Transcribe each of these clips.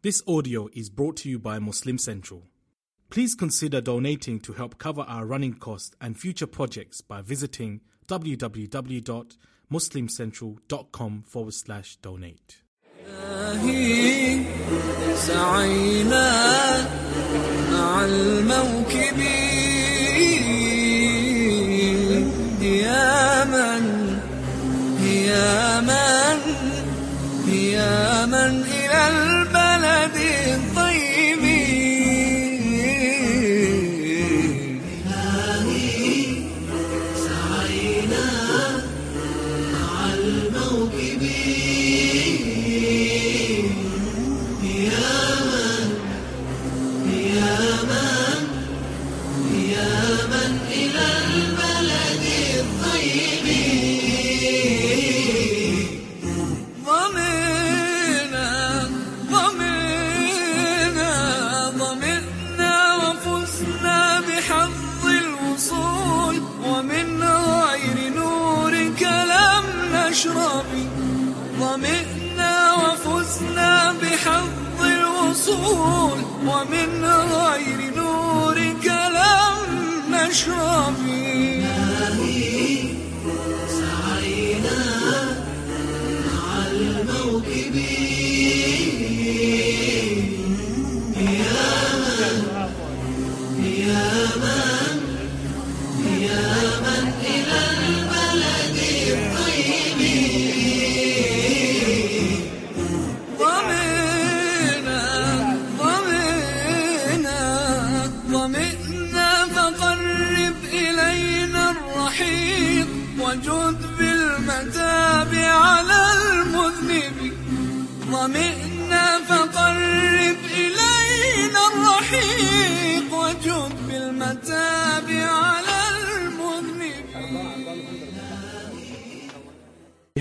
This audio is brought to you by Muslim Central. Please consider donating to help cover our running costs and future projects by visiting www.muslimcentral.com forward slash donate.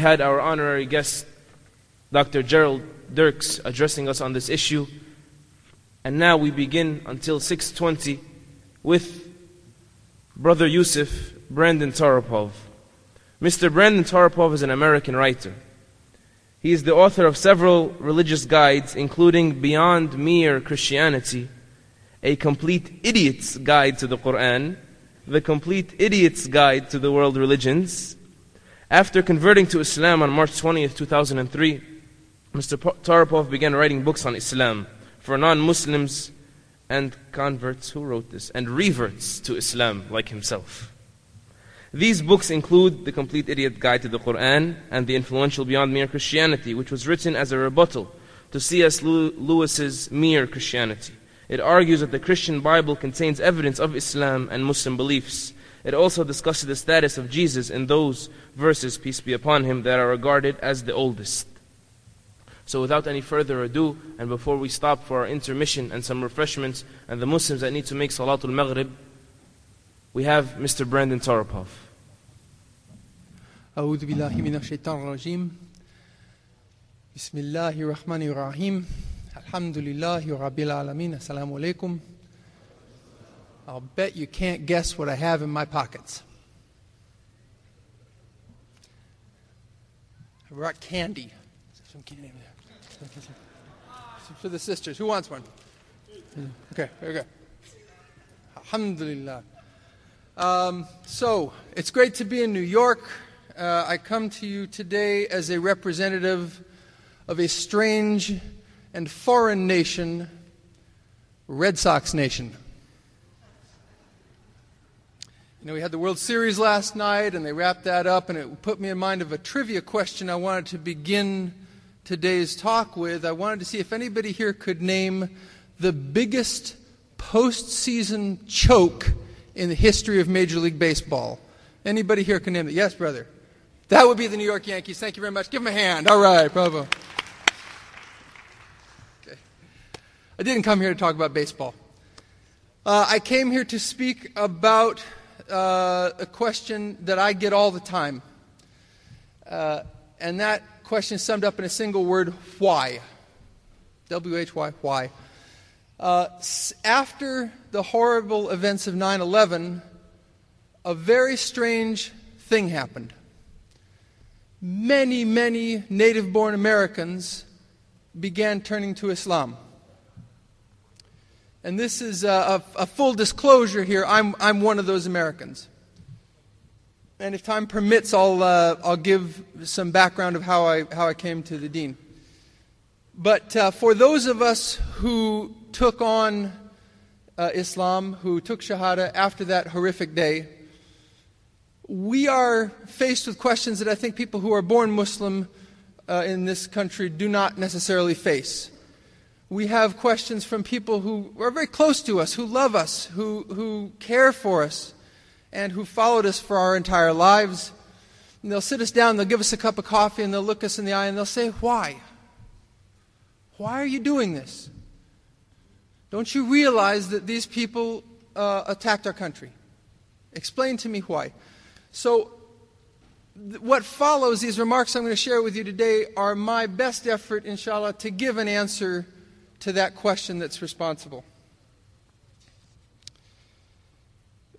Had our honorary guest, Dr. Jerald Dirks, addressing us on this issue. And now we begin until 6.20 with Brother Yusuf Brandon Toropov. Mr. Brandon Toropov is an American writer. He is the author of several religious guides, including Beyond Mere Christianity, A Complete Idiot's Guide to the Quran, The Complete Idiot's Guide to the World Religions, after converting to Islam on March 20th, 2003, Mr. Toropov began writing books on Islam for non Muslims and converts who wrote this, and reverts to Islam like himself. These books include The Complete Idiot Guide to the Quran and the influential Beyond Mere Christianity, which was written as a rebuttal to C.S. Lew- Lewis's Mere Christianity. It argues that the Christian Bible contains evidence of Islam and Muslim beliefs. It also discusses the status of Jesus in those verses, peace be upon him, that are regarded as the oldest. So, without any further ado, and before we stop for our intermission and some refreshments, and the Muslims that need to make Salatul Maghrib, we have Mr. Brandon Toropov. أعوذ بالله من الشيطان الرجيم بسم الله الرحمن الرحيم الحمد لله رب العالمين السلام عليكم I'll bet you can't guess what I have in my pockets. I brought candy. Some candy. For the sisters. Who wants one? Okay, very good. Alhamdulillah. Um, so, it's great to be in New York. Uh, I come to you today as a representative of a strange and foreign nation, Red Sox Nation. Know, we had the World Series last night, and they wrapped that up, and it put me in mind of a trivia question I wanted to begin today's talk with. I wanted to see if anybody here could name the biggest postseason choke in the history of Major League Baseball. Anybody here can name it? Yes, brother. That would be the New York Yankees. Thank you very much. Give them a hand. All right, bravo. Okay. I didn't come here to talk about baseball. Uh, I came here to speak about uh, a question that I get all the time. Uh, and that question summed up in a single word why? W H Y, why? Uh, after the horrible events of 9 11, a very strange thing happened. Many, many native born Americans began turning to Islam. And this is a, a, a full disclosure here. I'm, I'm one of those Americans. And if time permits, I'll, uh, I'll give some background of how I, how I came to the deen. But uh, for those of us who took on uh, Islam, who took Shahada after that horrific day, we are faced with questions that I think people who are born Muslim uh, in this country do not necessarily face. We have questions from people who are very close to us, who love us, who, who care for us, and who followed us for our entire lives. And they'll sit us down, they'll give us a cup of coffee, and they'll look us in the eye and they'll say, Why? Why are you doing this? Don't you realize that these people uh, attacked our country? Explain to me why. So, th- what follows these remarks I'm going to share with you today are my best effort, inshallah, to give an answer to that question that's responsible.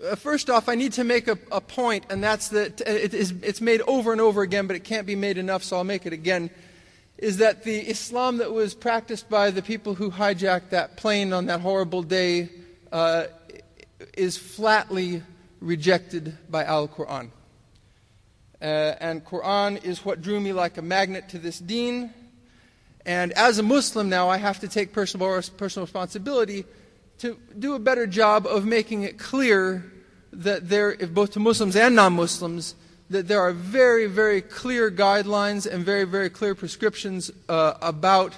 Uh, first off, I need to make a, a point, and that's that uh, it is, it's made over and over again, but it can't be made enough, so I'll make it again. Is that the Islam that was practiced by the people who hijacked that plane on that horrible day uh, is flatly rejected by Al Quran. Uh, and Quran is what drew me like a magnet to this deen. And as a Muslim now, I have to take personal, personal responsibility to do a better job of making it clear that there, if both to Muslims and non Muslims, that there are very, very clear guidelines and very, very clear prescriptions uh, about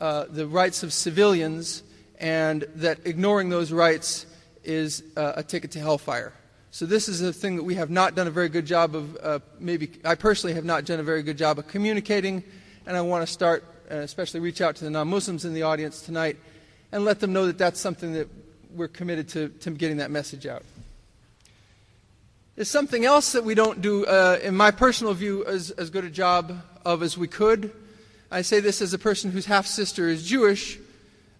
uh, the rights of civilians, and that ignoring those rights is uh, a ticket to hellfire. So, this is a thing that we have not done a very good job of, uh, maybe I personally have not done a very good job of communicating, and I want to start, especially reach out to the non Muslims in the audience tonight and let them know that that's something that we're committed to, to getting that message out. There's something else that we don't do, uh, in my personal view, as, as good a job of as we could. I say this as a person whose half sister is Jewish,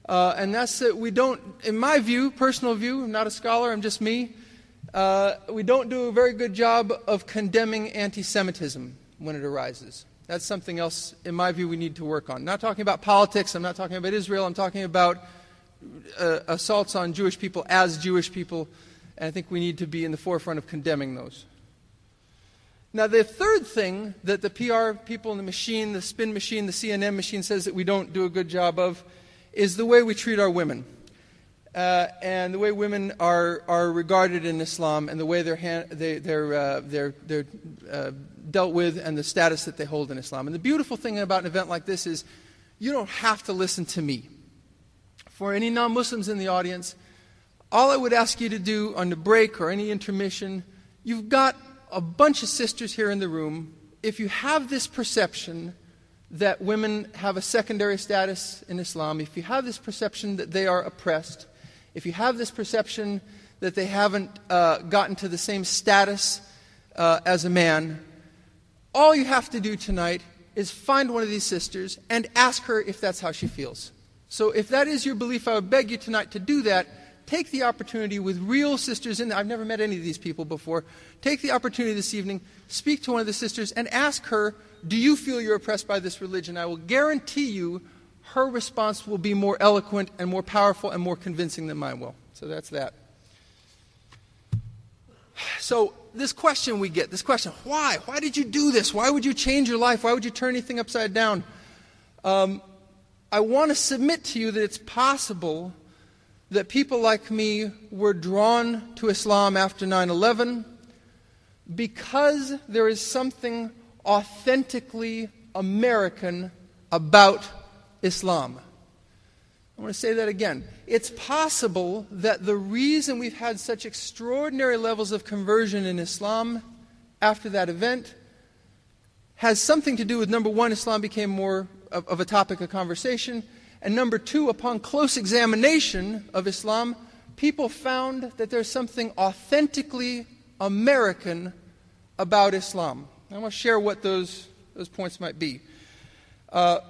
uh, and that's that we don't, in my view, personal view, I'm not a scholar, I'm just me, uh, we don't do a very good job of condemning anti Semitism when it arises. That's something else, in my view, we need to work on. I'm not talking about politics, I'm not talking about Israel, I'm talking about uh, assaults on Jewish people as Jewish people, and I think we need to be in the forefront of condemning those. Now, the third thing that the PR people in the machine, the spin machine, the CNN machine says that we don't do a good job of is the way we treat our women. Uh, and the way women are, are regarded in Islam and the way they're, hand, they, they're, uh, they're, they're uh, dealt with and the status that they hold in Islam. And the beautiful thing about an event like this is you don't have to listen to me for any non Muslims in the audience, all I would ask you to do on the break or any intermission, you've got a bunch of sisters here in the room. If you have this perception that women have a secondary status in Islam, if you have this perception that they are oppressed, if you have this perception that they haven't uh, gotten to the same status uh, as a man, all you have to do tonight is find one of these sisters and ask her if that's how she feels. So if that is your belief, I would beg you tonight to do that. Take the opportunity with real sisters in there. I've never met any of these people before. Take the opportunity this evening, speak to one of the sisters, and ask her, Do you feel you're oppressed by this religion? I will guarantee you her response will be more eloquent and more powerful and more convincing than mine will. So that's that. So, this question we get this question why? Why did you do this? Why would you change your life? Why would you turn anything upside down? Um, I want to submit to you that it's possible that people like me were drawn to Islam after 9 11 because there is something authentically American about Islam. I want to say that again. It's possible that the reason we've had such extraordinary levels of conversion in Islam after that event has something to do with number one, Islam became more of, of a topic of conversation. And number two, upon close examination of Islam, people found that there's something authentically American about Islam. I want to share what those, those points might be. Uh,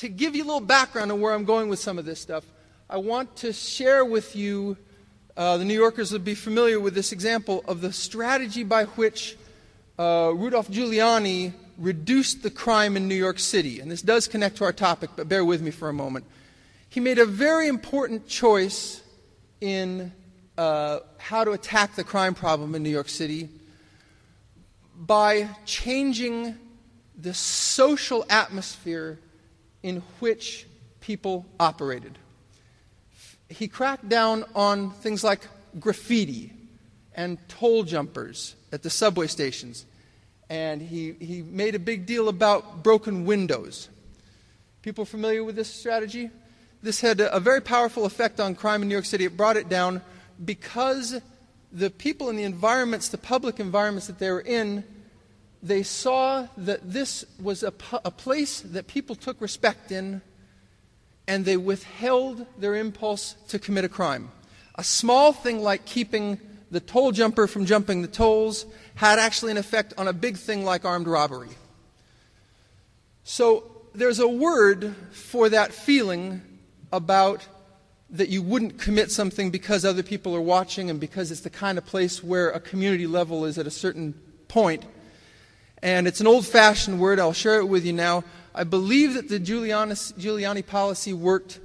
to give you a little background on where I'm going with some of this stuff, I want to share with you, uh, the New Yorkers would be familiar with this example of the strategy by which uh, Rudolph Giuliani reduced the crime in New York City. And this does connect to our topic, but bear with me for a moment. he made a very important choice in uh, how to attack the crime problem in New York City by changing the social atmosphere in which people operated. He cracked down on things like graffiti and toll jumpers at the subway stations. And he, he made a big deal about broken windows. People familiar with this strategy? This had a, a very powerful effect on crime in New York City. It brought it down because the people in the environments, the public environments that they were in, they saw that this was a, a place that people took respect in, and they withheld their impulse to commit a crime. A small thing like keeping the toll jumper from jumping the tolls had actually an effect on a big thing like armed robbery. So there's a word for that feeling about that you wouldn't commit something because other people are watching and because it's the kind of place where a community level is at a certain point. And it's an old fashioned word. I'll share it with you now. I believe that the Giuliani, Giuliani policy worked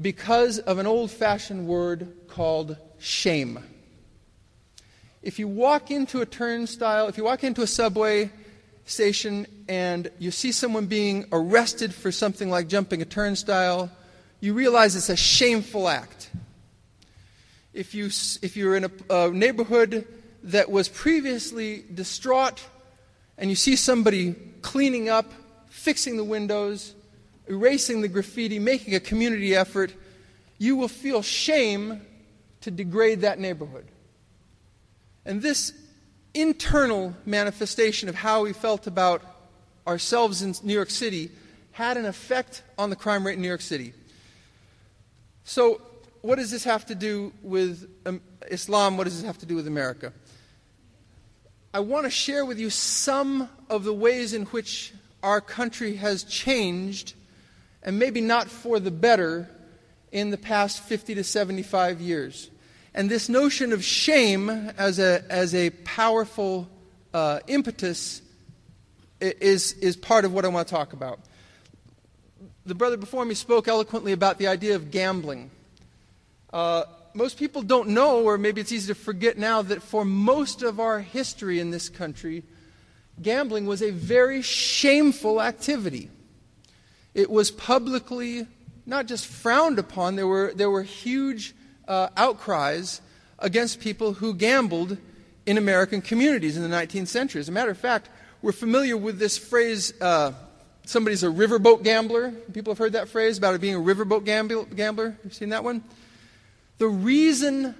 because of an old fashioned word called shame. If you walk into a turnstile, if you walk into a subway station and you see someone being arrested for something like jumping a turnstile, you realize it's a shameful act. If, you, if you're in a, a neighborhood that was previously distraught and you see somebody cleaning up, fixing the windows, erasing the graffiti, making a community effort, you will feel shame to degrade that neighborhood. And this internal manifestation of how we felt about ourselves in New York City had an effect on the crime rate in New York City. So, what does this have to do with um, Islam? What does this have to do with America? I want to share with you some of the ways in which our country has changed, and maybe not for the better, in the past 50 to 75 years. And this notion of shame as a, as a powerful uh, impetus is, is part of what I want to talk about the brother before me spoke eloquently about the idea of gambling. Uh, most people don't know, or maybe it's easy to forget now, that for most of our history in this country, gambling was a very shameful activity. It was publicly not just frowned upon, there were, there were huge uh, outcries against people who gambled in American communities in the 19th century. As a matter of fact, we're familiar with this phrase, uh, somebody's a riverboat gambler. People have heard that phrase about it being a riverboat gambler. You've seen that one? The reason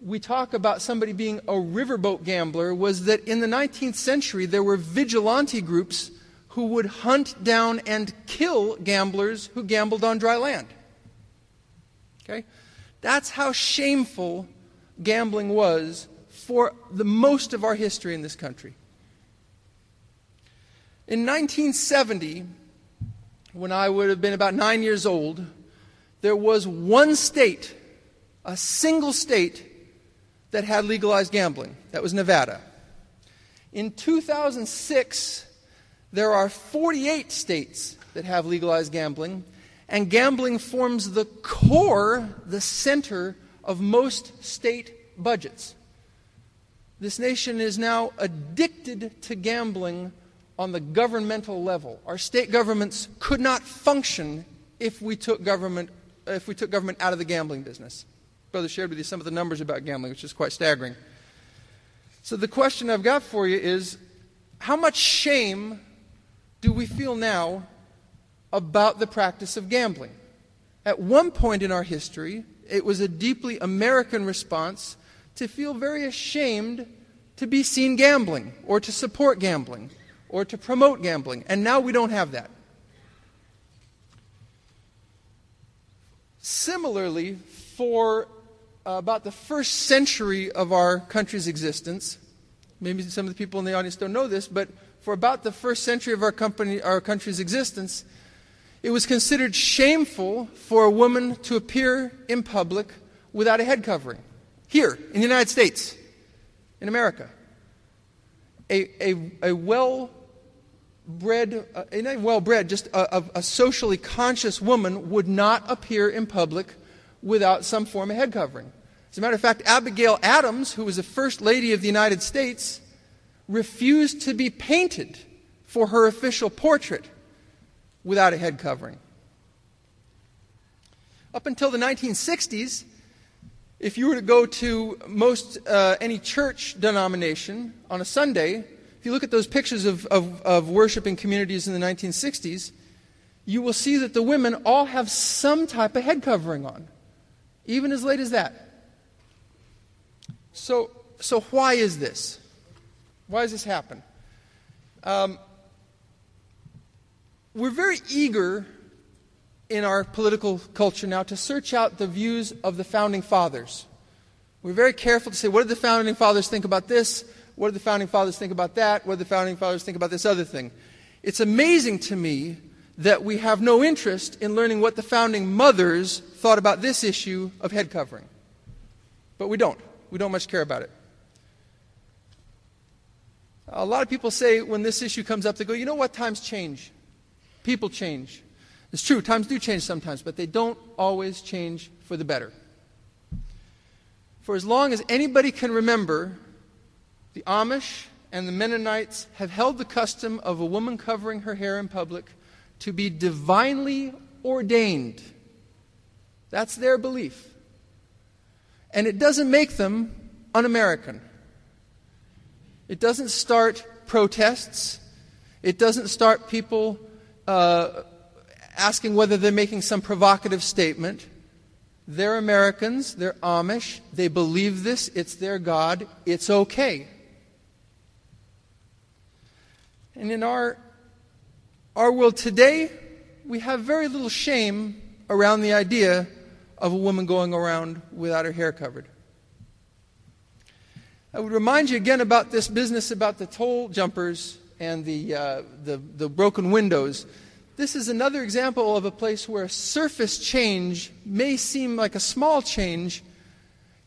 we talk about somebody being a riverboat gambler was that in the 19th century there were vigilante groups who would hunt down and kill gamblers who gambled on dry land. Okay? That's how shameful gambling was for the most of our history in this country. In 1970, when I would have been about nine years old, there was one state, a single state, that had legalized gambling. That was Nevada. In 2006, there are 48 states that have legalized gambling, and gambling forms the core, the center of most state budgets. This nation is now addicted to gambling on the governmental level. Our state governments could not function if we took government, if we took government out of the gambling business. Brother shared with you some of the numbers about gambling, which is quite staggering. So the question I've got for you is how much shame do we feel now about the practice of gambling? At one point in our history, it was a deeply American response to feel very ashamed to be seen gambling or to support gambling or to promote gambling. And now we don't have that. Similarly, for about the first century of our country's existence, maybe some of the people in the audience don't know this, but for about the first century of our, company, our country's existence, it was considered shameful for a woman to appear in public without a head covering. Here, in the United States, in America. A, a, a well bred, uh, not well bred, just a, a, a socially conscious woman would not appear in public without some form of head covering. As a matter of fact, Abigail Adams, who was the First Lady of the United States, refused to be painted for her official portrait without a head covering. Up until the 1960s, if you were to go to most uh, any church denomination on a Sunday, if you look at those pictures of, of, of worshiping communities in the 1960s, you will see that the women all have some type of head covering on, even as late as that. So, so why is this? Why does this happen? Um, we're very eager in our political culture now to search out the views of the founding fathers. We're very careful to say, what did the founding fathers think about this? What did the founding fathers think about that? What did the founding fathers think about this other thing? It's amazing to me that we have no interest in learning what the founding mothers thought about this issue of head covering. But we don't. We don't much care about it. A lot of people say when this issue comes up, they go, you know what? Times change. People change. It's true, times do change sometimes, but they don't always change for the better. For as long as anybody can remember, the Amish and the Mennonites have held the custom of a woman covering her hair in public to be divinely ordained. That's their belief. And it doesn't make them un American. It doesn't start protests. It doesn't start people uh, asking whether they're making some provocative statement. They're Americans, they're Amish, they believe this, it's their God, it's okay. And in our, our world today, we have very little shame around the idea of a woman going around without her hair covered. I would remind you again about this business about the toll jumpers and the, uh, the, the broken windows. This is another example of a place where surface change may seem like a small change,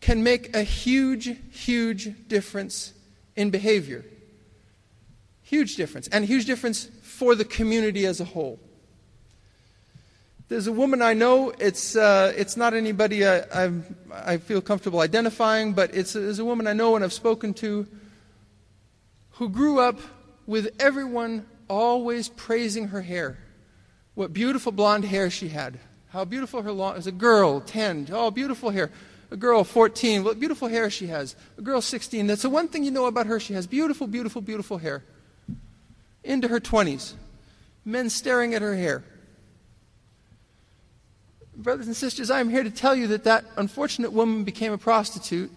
can make a huge, huge difference in behavior. Huge difference, and a huge difference for the community as a whole. There's a woman I know, it's, uh, it's not anybody I, I, feel comfortable identifying, but it's, it's a woman I know and I've spoken to who grew up with everyone always praising her hair. What beautiful blonde hair she had. How beautiful her long, as a girl, 10, oh, beautiful hair. A girl, 14, what beautiful hair she has. A girl, 16, that's the one thing you know about her. She has beautiful, beautiful, beautiful hair. Into her 20s. Men staring at her hair brothers and sisters, I am here to tell you that that unfortunate woman became a prostitute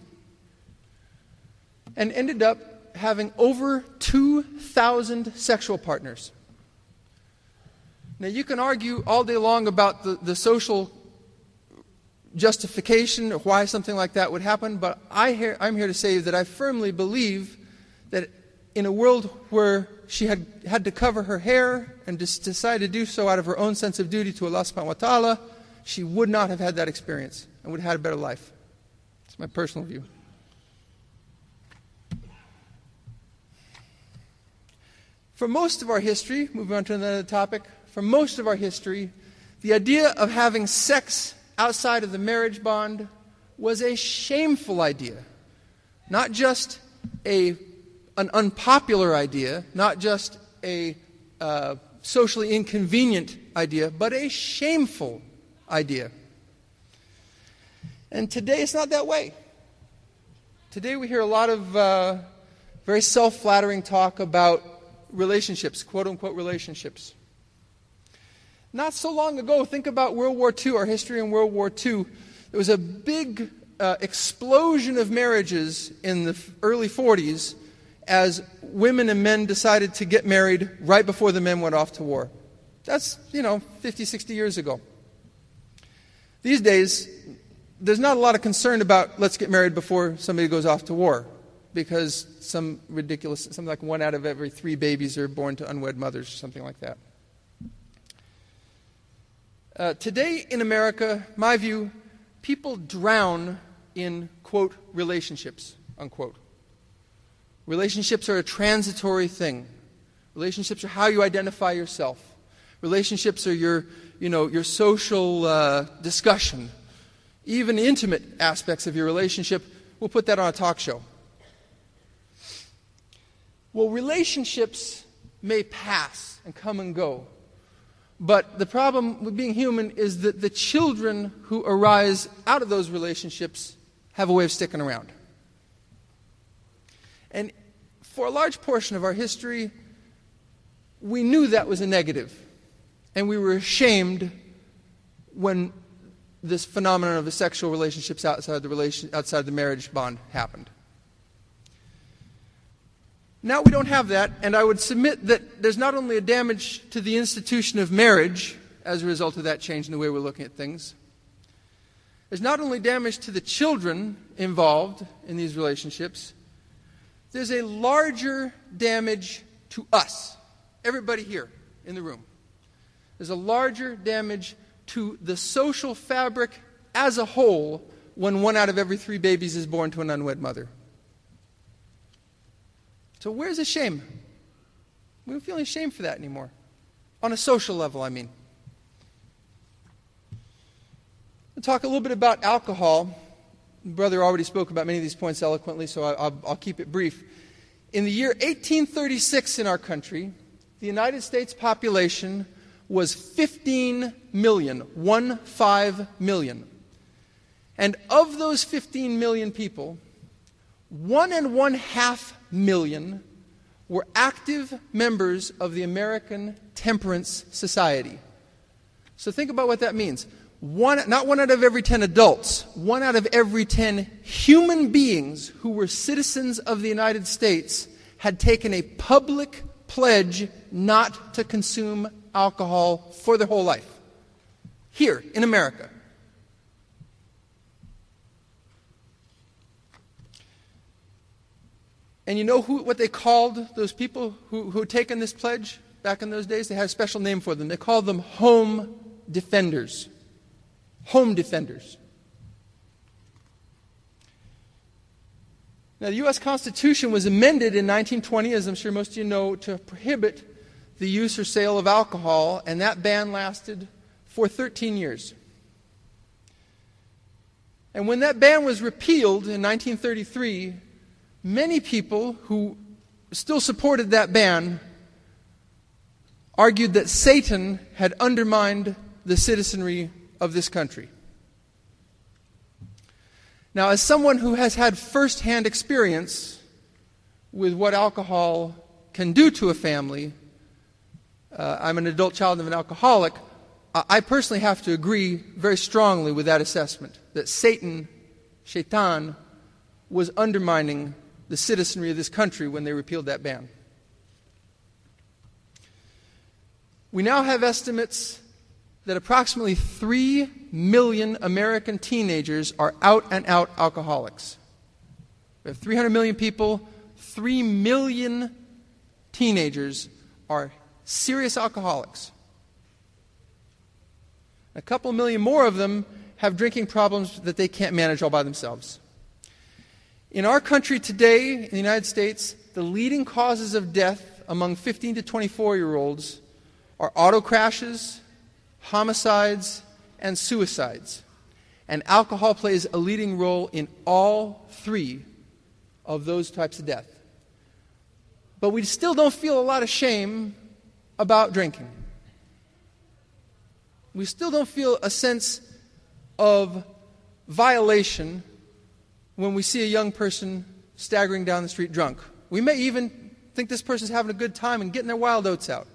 and ended up having over 2,000 sexual partners. Now, you can argue all day long about the, the social justification of why something like that would happen, but I I'm here to say that I firmly believe that in a world where she had had to cover her hair and decided to do so out of her own sense of duty to Allah subhanahu wa ta'ala, she would not have had that experience and would have had a better life. It's my personal view. For most of our history, moving on to another topic, for most of our history, the idea of having sex outside of the marriage bond was a shameful idea. Not just a, an unpopular idea, not just a uh, socially inconvenient idea, but a shameful idea. And today it's not that way. Today we hear a lot of uh, very self flattering talk about relationships, quote unquote relationships. Not so long ago, think about World War II, our history in World War II. There was a big uh, explosion of marriages in the early 40s as women and men decided to get married right before the men went off to war. That's, you know, 50, 60 years ago. These days, there's not a lot of concern about let's get married before somebody goes off to war because some ridiculous, something like one out of every three babies are born to unwed mothers, or something like that. Uh, today in America, my view, people drown in, quote, relationships, unquote. Relationships are a transitory thing. Relationships are how you identify yourself. Relationships are your, you know, your social uh, discussion. Even intimate aspects of your relationship, we'll put that on a talk show. Well, relationships may pass and come and go. But the problem with being human is that the children who arise out of those relationships have a way of sticking around. And for a large portion of our history, we knew that was a negative. And we were ashamed when this phenomenon of the sexual relationships outside the, relation, outside the marriage bond happened. Now we don't have that, and I would submit that there's not only a damage to the institution of marriage as a result of that change in the way we're looking at things, there's not only damage to the children involved in these relationships, there's a larger damage to us, everybody here in the room. There's a larger damage to the social fabric as a whole when one out of every three babies is born to an unwed mother. So, where's the shame? We don't feel any shame for that anymore. On a social level, I mean. We'll talk a little bit about alcohol. Brother already spoke about many of these points eloquently, so I, will I'll keep it brief. In the year 1836 in our country, the United States population was 15 million, one five million. And of those 15 million people, one and one half million were active members of the American Temperance Society. So think about what that means. One, not one out of every 10 adults, one out of every 10 human beings who were citizens of the United States had taken a public pledge not to consume alcohol for their whole life. Here in America. And you know who, what they called those people who, who had taken this pledge back in those days? They had a special name for them. They called them home defenders. Home defenders. Now, the U.S. Constitution was amended in 1920, as I'm sure most of you know, to prohibit the use or sale of alcohol, and that ban lasted for 13 years. And when that ban was repealed in 1933, many people who still supported that ban argued that Satan had undermined the citizenry of this country. Now, as someone who has had firsthand experience with what alcohol can do to a family, uh, I'm an adult child of an alcoholic. I personally have to agree very strongly with that assessment that Satan, Shaitan, was undermining the citizenry of this country when they repealed that ban. We now have estimates that approximately 3 million American teenagers are out and out alcoholics. We have 300 million people, 3 million teenagers are serious alcoholics. A couple million more of them have drinking problems that they can't manage all by themselves. In our country today, in the United States, the leading causes of death among 15 to 24 year olds are auto crashes, homicides, and suicides. And alcohol plays a leading role in all three of those types of death. But we still don't feel a lot of shame about drinking. We still don't feel a sense of violation when we see a young person staggering down the street drunk. We may even think this person's having a good time and getting their wild oats out,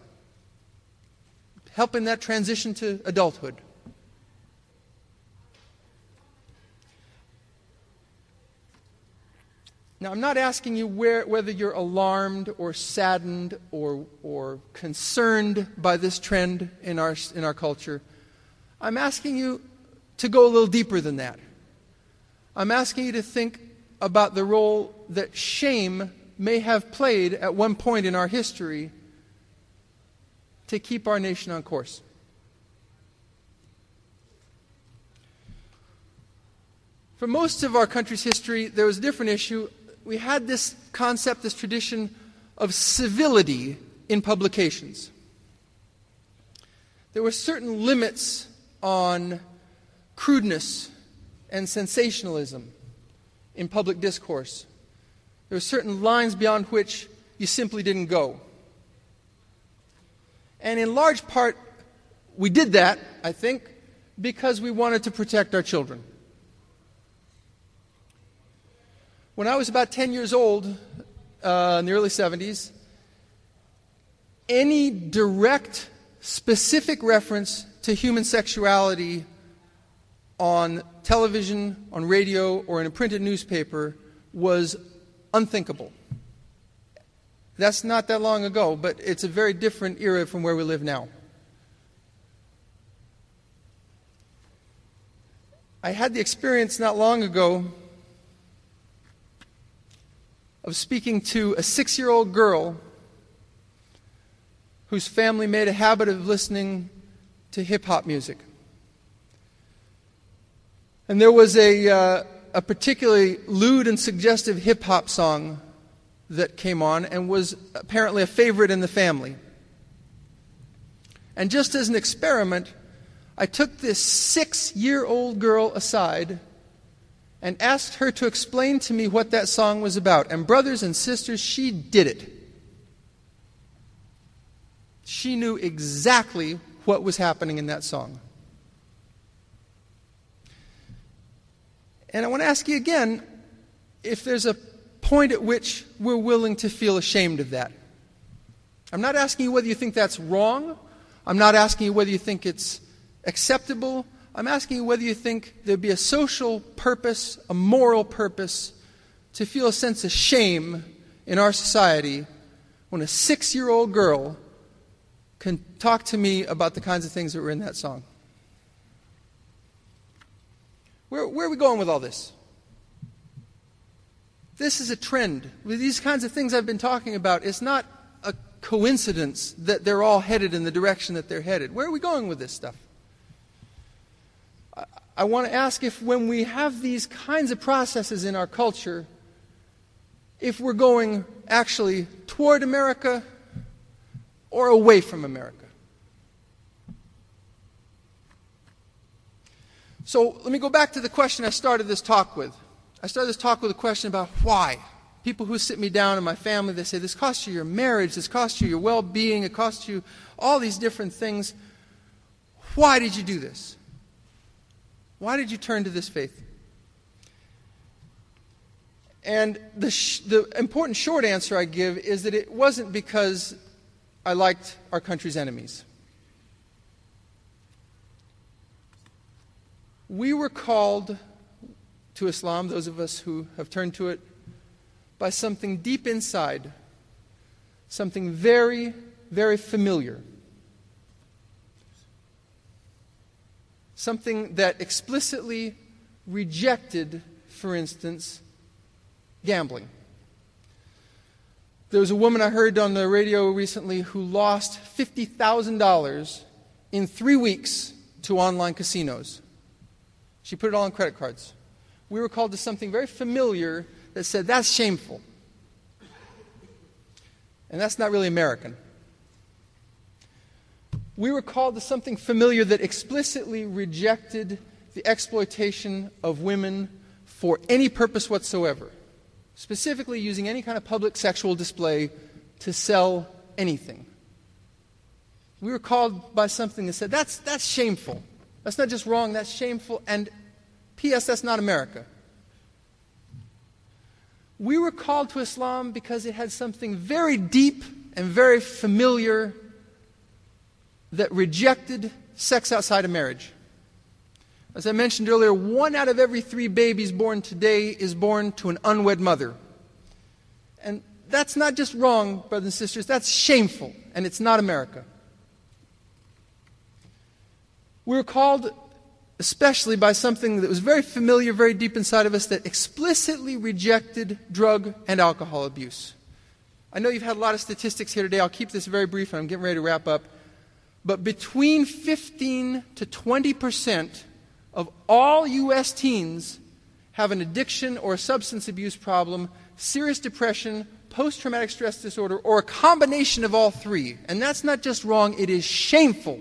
helping that transition to adulthood. Now, I'm not asking you where, whether you're alarmed or saddened or, or concerned by this trend in our, in our culture. I'm asking you to go a little deeper than that. I'm asking you to think about the role that shame may have played at one point in our history to keep our nation on course. For most of our country's history, there was a different issue. We had this concept, this tradition of civility in publications. There were certain limits on crudeness and sensationalism in public discourse. There were certain lines beyond which you simply didn't go. And in large part, we did that, I think, because we wanted to protect our children. When I was about 10 years old, uh, in the early 70s, any direct, specific reference to human sexuality on television, on radio, or in a printed newspaper was unthinkable. That's not that long ago, but it's a very different era from where we live now. I had the experience not long ago of speaking to a six year old girl whose family made a habit of listening to hip hop music. And there was a, uh, a particularly lewd and suggestive hip hop song that came on and was apparently a favorite in the family. And just as an experiment, I took this six year old girl aside and asked her to explain to me what that song was about. And, brothers and sisters, she did it. She knew exactly what was happening in that song. And I want to ask you again if there's a point at which we're willing to feel ashamed of that. I'm not asking you whether you think that's wrong. I'm not asking you whether you think it's acceptable. I'm asking you whether you think there'd be a social purpose, a moral purpose, to feel a sense of shame in our society when a six year old girl can talk to me about the kinds of things that were in that song. Where, where are we going with all this? This is a trend. With these kinds of things I've been talking about, it's not a coincidence that they're all headed in the direction that they're headed. Where are we going with this stuff? I want to ask if when we have these kinds of processes in our culture, if we're going actually toward America or away from America. So let me go back to the question I started this talk with. I started this talk with a question about why. People who sit me down in my family, they say, This costs you your marriage, this costs you your well being, it costs you all these different things. Why did you do this? Why did you turn to this faith? And the, sh- the important short answer I give is that it wasn't because I liked our country's enemies. We were called to Islam, those of us who have turned to it, by something deep inside, something very, very familiar. Something that explicitly rejected, for instance, gambling. There was a woman I heard on the radio recently who lost $50,000 in three weeks to online casinos. She put it all on credit cards we were called to something very familiar that said, that's shameful. And that's not really American. We were called to something familiar that explicitly rejected the exploitation of women for any purpose whatsoever, specifically using any kind of public sexual display to sell anything. We were called by something that said, that's, that's shameful. That's not just wrong, that's shameful. And P.S. That's not America. We were called to Islam because it had something very deep and very familiar that rejected sex outside of marriage. As I mentioned earlier, one out of every three babies born today is born to an unwed mother. And that's not just wrong, brothers and sisters, that's shameful, and it's not America. We were called especially by something that was very familiar, very deep inside of us, that explicitly rejected drug and alcohol abuse. I know you've had a lot of statistics here today. I'll keep this very brief, and I'm getting ready to wrap up. But between 15 to 20 percent of all U.S. teens have an addiction or a substance abuse problem, serious depression, post traumatic stress disorder or a combination of all three. And that's not just wrong, it is shameful.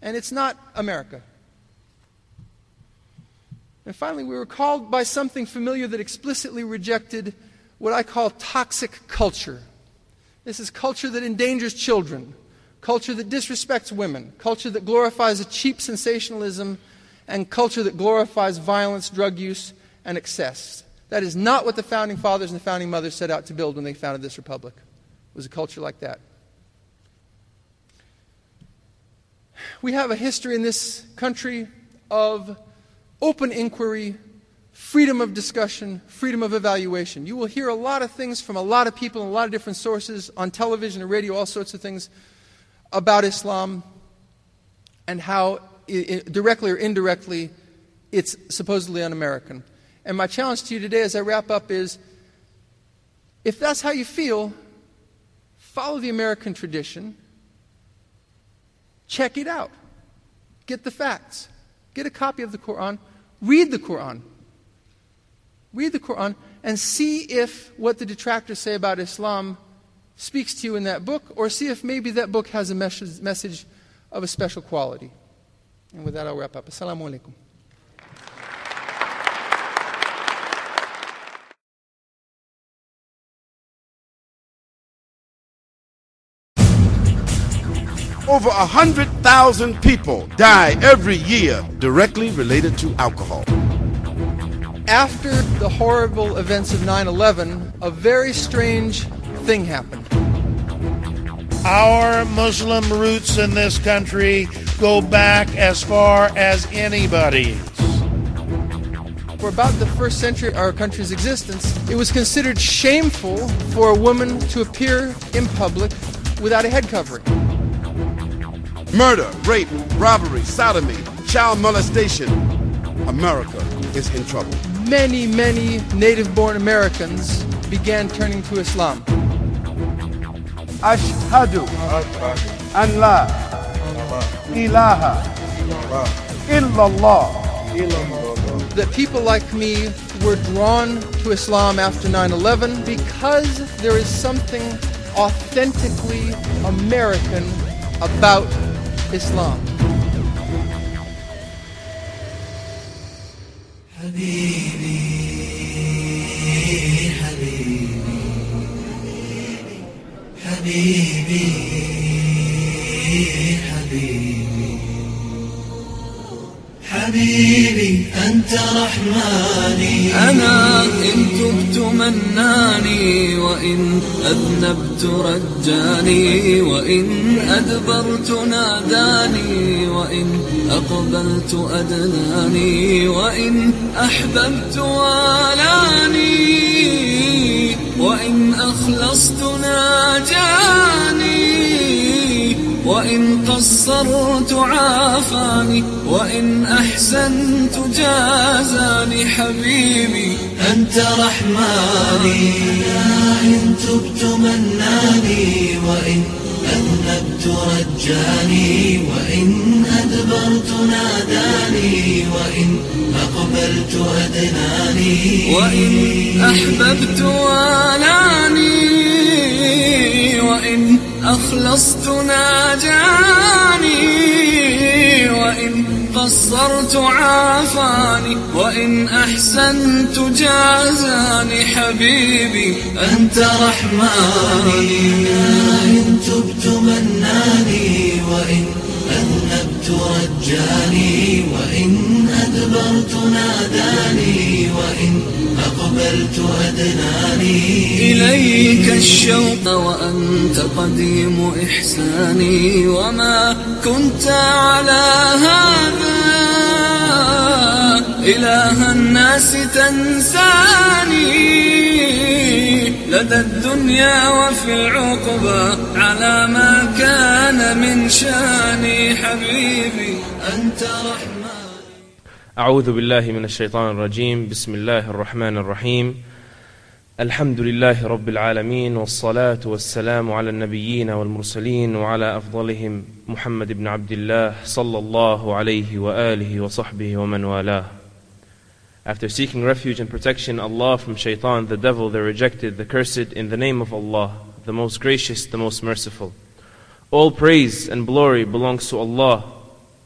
And it's not America. And finally, we were called by something familiar that explicitly rejected what I call toxic culture. This is culture that endangers children, culture that disrespects women, culture that glorifies a cheap sensationalism, and culture that glorifies violence, drug use, and excess. That is not what the founding fathers and the founding mothers set out to build when they founded this republic. It was a culture like that. We have a history in this country of open inquiry, freedom of discussion, freedom of evaluation. You will hear a lot of things from a lot of people in a lot of different sources on television and radio, all sorts of things about Islam and how, directly or indirectly, it's supposedly un American. And my challenge to you today as I wrap up is if that's how you feel, follow the American tradition, check it out, get the facts, get a copy of the Quran, read the Quran. Read the Quran and see if what the detractors say about Islam speaks to you in that book, or see if maybe that book has a message, message of a special quality. And with that, I'll wrap up. Assalamu alaikum. Over 100,000 people die every year directly related to alcohol. After the horrible events of 9 11, a very strange thing happened. Our Muslim roots in this country go back as far as anybody's. For about the first century of our country's existence, it was considered shameful for a woman to appear in public without a head covering. Murder, rape, robbery, sodomy, child molestation. America is in trouble. Many, many native born Americans began turning to Islam. Ashhadu an la ilaha illallah. That people like me were drawn to Islam after 9 11 because there is something authentically American about الإسلام. حبيبي حبيبي حبيبي حبيبي. أنت رحماني. أنا إن تبت مناني وإن أذنبت رجاني وإن أدبرت ناداني وإن أقبلت أدناني وإن أحببت والاني وإن أخلصت ناجاني. وإن قصرت عافاني وإن أحسنت جازاني حبيبي أنت رحماني. إن تبت مناني وإن أذنبت رجاني وإن أدبرت ناداني وإن أقبلت أدناني. وإن أحببت والاني. وإن أخلصت ناجاني وإن قصرت عافاني وإن أحسنت جازاني حبيبي أنت رحماني. إن تبت مناني وإن رجاني وإن أدبرت ناداني وإن أقبلت أدناني. إليك الشوق وأنت قديم إحساني وما كنت على هذا. إله الناس تنساني. لدى الدنيا وفي العقبى على ما كان من شاني حبيبي. أنت رحمن. أعوذ بالله من الشيطان الرجيم. بسم الله الرحمن الرحيم. الحمد لله رب العالمين والصلاة والسلام على النبيين والمرسلين وعلى أفضلهم محمد بن عبد الله صلى الله عليه وآله وصحبه ومن والاه. After seeking refuge and protection Allah from shaitan, the devil, the rejected, the cursed, in the name of Allah, the most gracious, the most merciful. All praise and glory belongs to Allah,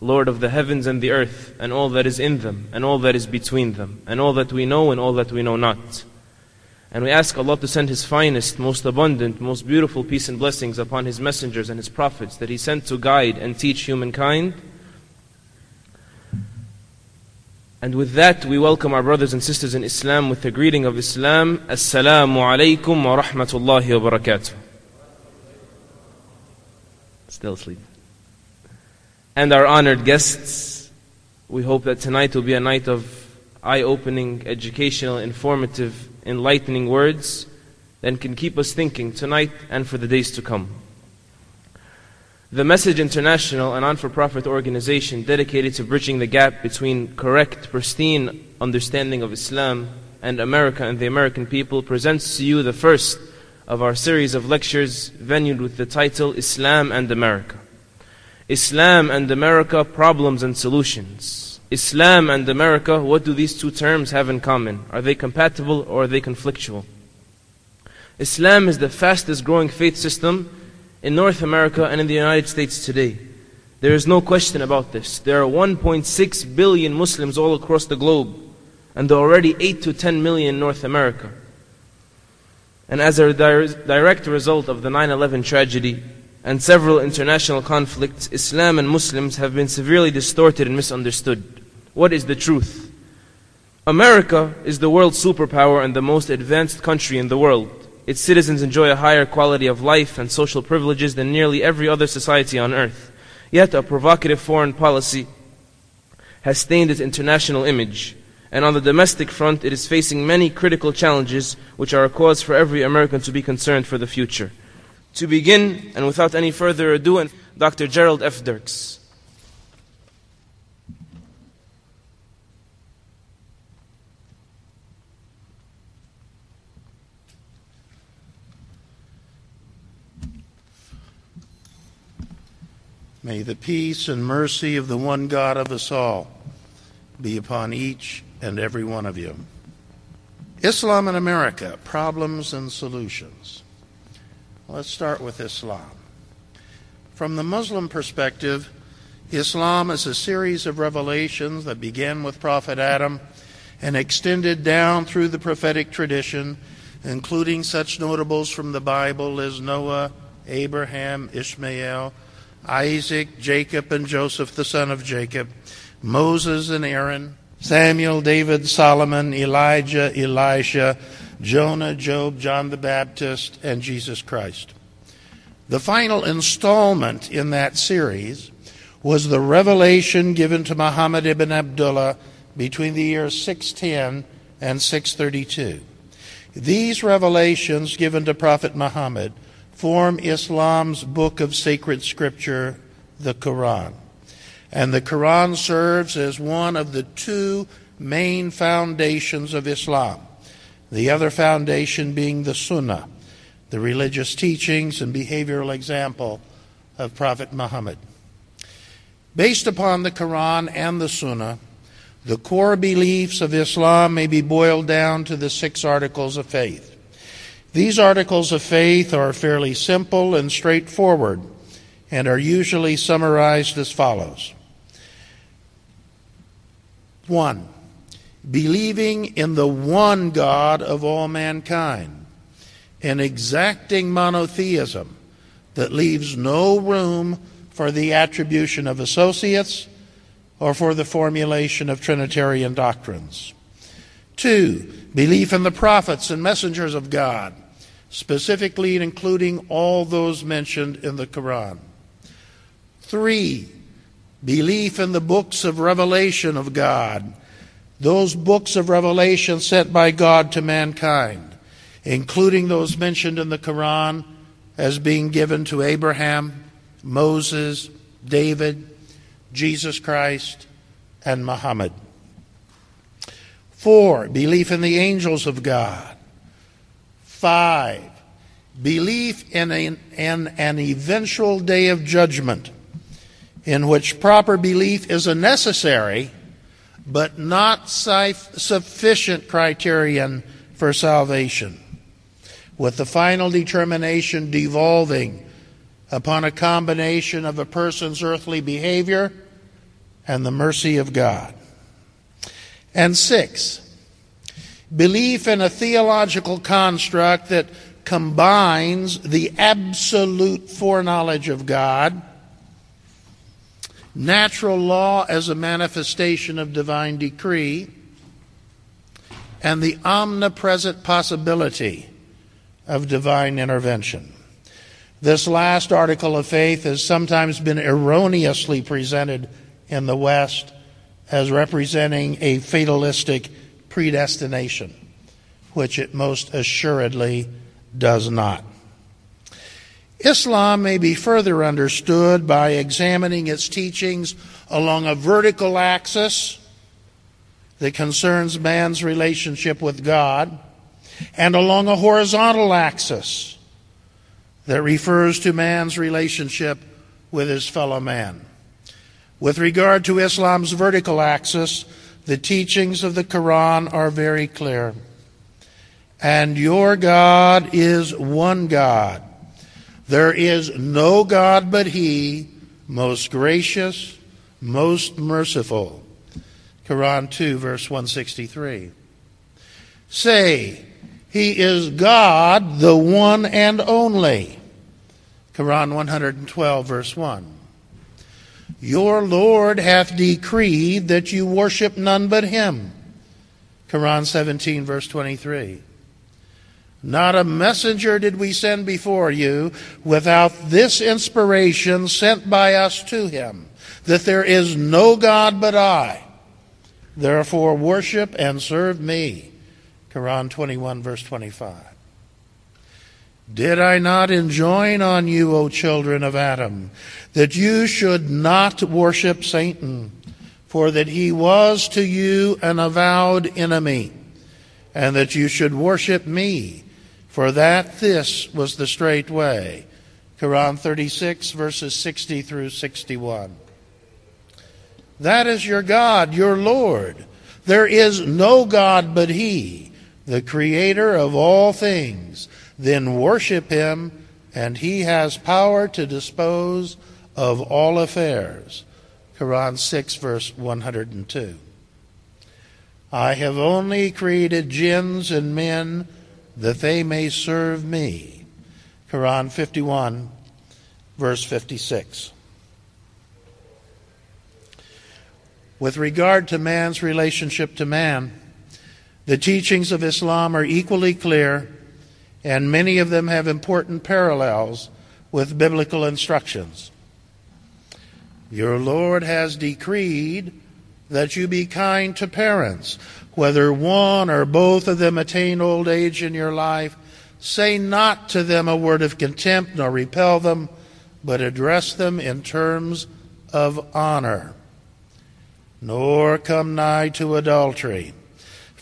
Lord of the heavens and the earth, and all that is in them, and all that is between them, and all that we know and all that we know not. And we ask Allah to send His finest, most abundant, most beautiful peace and blessings upon His messengers and His prophets that He sent to guide and teach humankind And with that, we welcome our brothers and sisters in Islam with the greeting of Islam. Assalamu alaikum wa rahmatullahi wa barakatuh. Still asleep. And our honored guests, we hope that tonight will be a night of eye opening, educational, informative, enlightening words that can keep us thinking tonight and for the days to come. The Message International, a non for profit organization dedicated to bridging the gap between correct, pristine understanding of Islam and America and the American people, presents to you the first of our series of lectures venued with the title Islam and America. Islam and America, Problems and Solutions. Islam and America, what do these two terms have in common? Are they compatible or are they conflictual? Islam is the fastest growing faith system in North America and in the United States today. There is no question about this. There are 1.6 billion Muslims all across the globe, and there are already 8 to 10 million in North America. And as a direct result of the 9 11 tragedy and several international conflicts, Islam and Muslims have been severely distorted and misunderstood. What is the truth? America is the world's superpower and the most advanced country in the world. Its citizens enjoy a higher quality of life and social privileges than nearly every other society on earth. Yet a provocative foreign policy has stained its international image. And on the domestic front, it is facing many critical challenges which are a cause for every American to be concerned for the future. To begin, and without any further ado, and Dr. Jerald F. Dirks. May the peace and mercy of the one God of us all be upon each and every one of you. Islam in America Problems and Solutions. Let's start with Islam. From the Muslim perspective, Islam is a series of revelations that began with Prophet Adam and extended down through the prophetic tradition, including such notables from the Bible as Noah, Abraham, Ishmael, Isaac, Jacob, and Joseph, the son of Jacob, Moses and Aaron, Samuel, David, Solomon, Elijah, Elisha, Jonah, Job, John the Baptist, and Jesus Christ. The final installment in that series was the revelation given to Muhammad ibn Abdullah between the years 610 and 632. These revelations given to Prophet Muhammad form Islam's book of sacred scripture, the Quran. And the Quran serves as one of the two main foundations of Islam, the other foundation being the Sunnah, the religious teachings and behavioral example of Prophet Muhammad. Based upon the Quran and the Sunnah, the core beliefs of Islam may be boiled down to the six articles of faith. These articles of faith are fairly simple and straightforward and are usually summarized as follows 1. Believing in the one God of all mankind, an exacting monotheism that leaves no room for the attribution of associates or for the formulation of Trinitarian doctrines. Two, belief in the prophets and messengers of God specifically including all those mentioned in the Quran. Three, belief in the books of revelation of God, those books of revelation sent by God to mankind, including those mentioned in the Quran as being given to Abraham, Moses, David, Jesus Christ, and Muhammad. Four, belief in the angels of God. Five, belief in, a, in an eventual day of judgment in which proper belief is a necessary but not sufficient criterion for salvation, with the final determination devolving upon a combination of a person's earthly behavior and the mercy of God. And six, belief in a theological construct that combines the absolute foreknowledge of God, natural law as a manifestation of divine decree, and the omnipresent possibility of divine intervention. This last article of faith has sometimes been erroneously presented in the West as representing a fatalistic predestination, which it most assuredly does not. Islam may be further understood by examining its teachings along a vertical axis that concerns man's relationship with God and along a horizontal axis that refers to man's relationship with his fellow man. With regard to Islam's vertical axis, the teachings of the Quran are very clear. And your God is one God. There is no God but He, most gracious, most merciful. Quran 2, verse 163. Say, He is God, the one and only. Quran 112, verse 1. Your Lord hath decreed that you worship none but Him. Quran 17, verse 23. Not a messenger did we send before you without this inspiration sent by us to him, that there is no God but I. Therefore, worship and serve me. Quran 21, verse 25. Did I not enjoin on you, O children of Adam, that you should not worship Satan, for that he was to you an avowed enemy, and that you should worship me, for that this was the straight way? Quran 36, verses 60 through 61. That is your God, your Lord. There is no God but He, the Creator of all things then worship him, and he has power to dispose of all affairs. Quran 6, verse 102. I have only created jinns and men that they may serve me. Quran 51, verse 56. With regard to man's relationship to man, the teachings of Islam are equally clear and many of them have important parallels with biblical instructions. Your Lord has decreed that you be kind to parents, whether one or both of them attain old age in your life. Say not to them a word of contempt, nor repel them, but address them in terms of honor. Nor come nigh to adultery,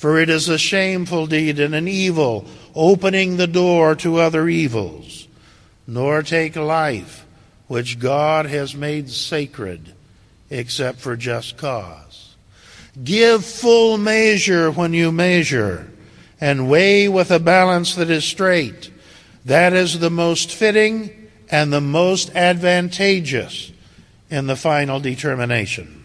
for it is a shameful deed and an evil opening the door to other evils, nor take life which God has made sacred except for just cause. Give full measure when you measure, and weigh with a balance that is straight. That is the most fitting and the most advantageous in the final determination.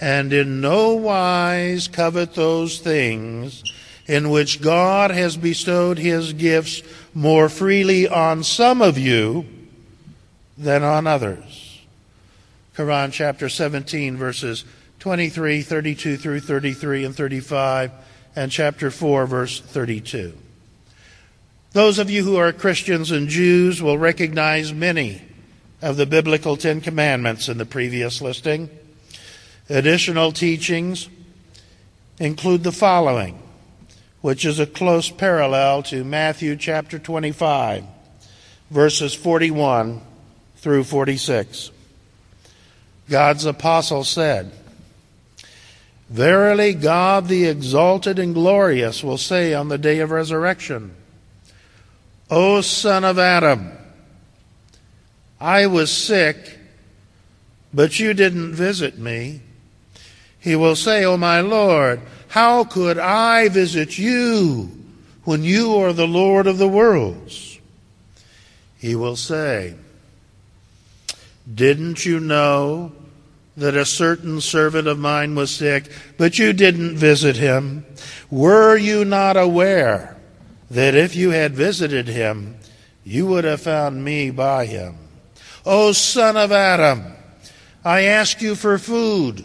And in no wise covet those things in which God has bestowed his gifts more freely on some of you than on others. Quran chapter 17, verses 23, 32 through 33 and 35, and chapter 4, verse 32. Those of you who are Christians and Jews will recognize many of the biblical Ten Commandments in the previous listing. Additional teachings include the following which is a close parallel to Matthew chapter 25, verses 41 through 46. God's apostle said, Verily, God the exalted and glorious will say on the day of resurrection, O son of Adam, I was sick, but you didn't visit me. He will say, O my Lord, how could I visit you when you are the Lord of the worlds? He will say, Didn't you know that a certain servant of mine was sick, but you didn't visit him? Were you not aware that if you had visited him, you would have found me by him? O son of Adam, I ask you for food,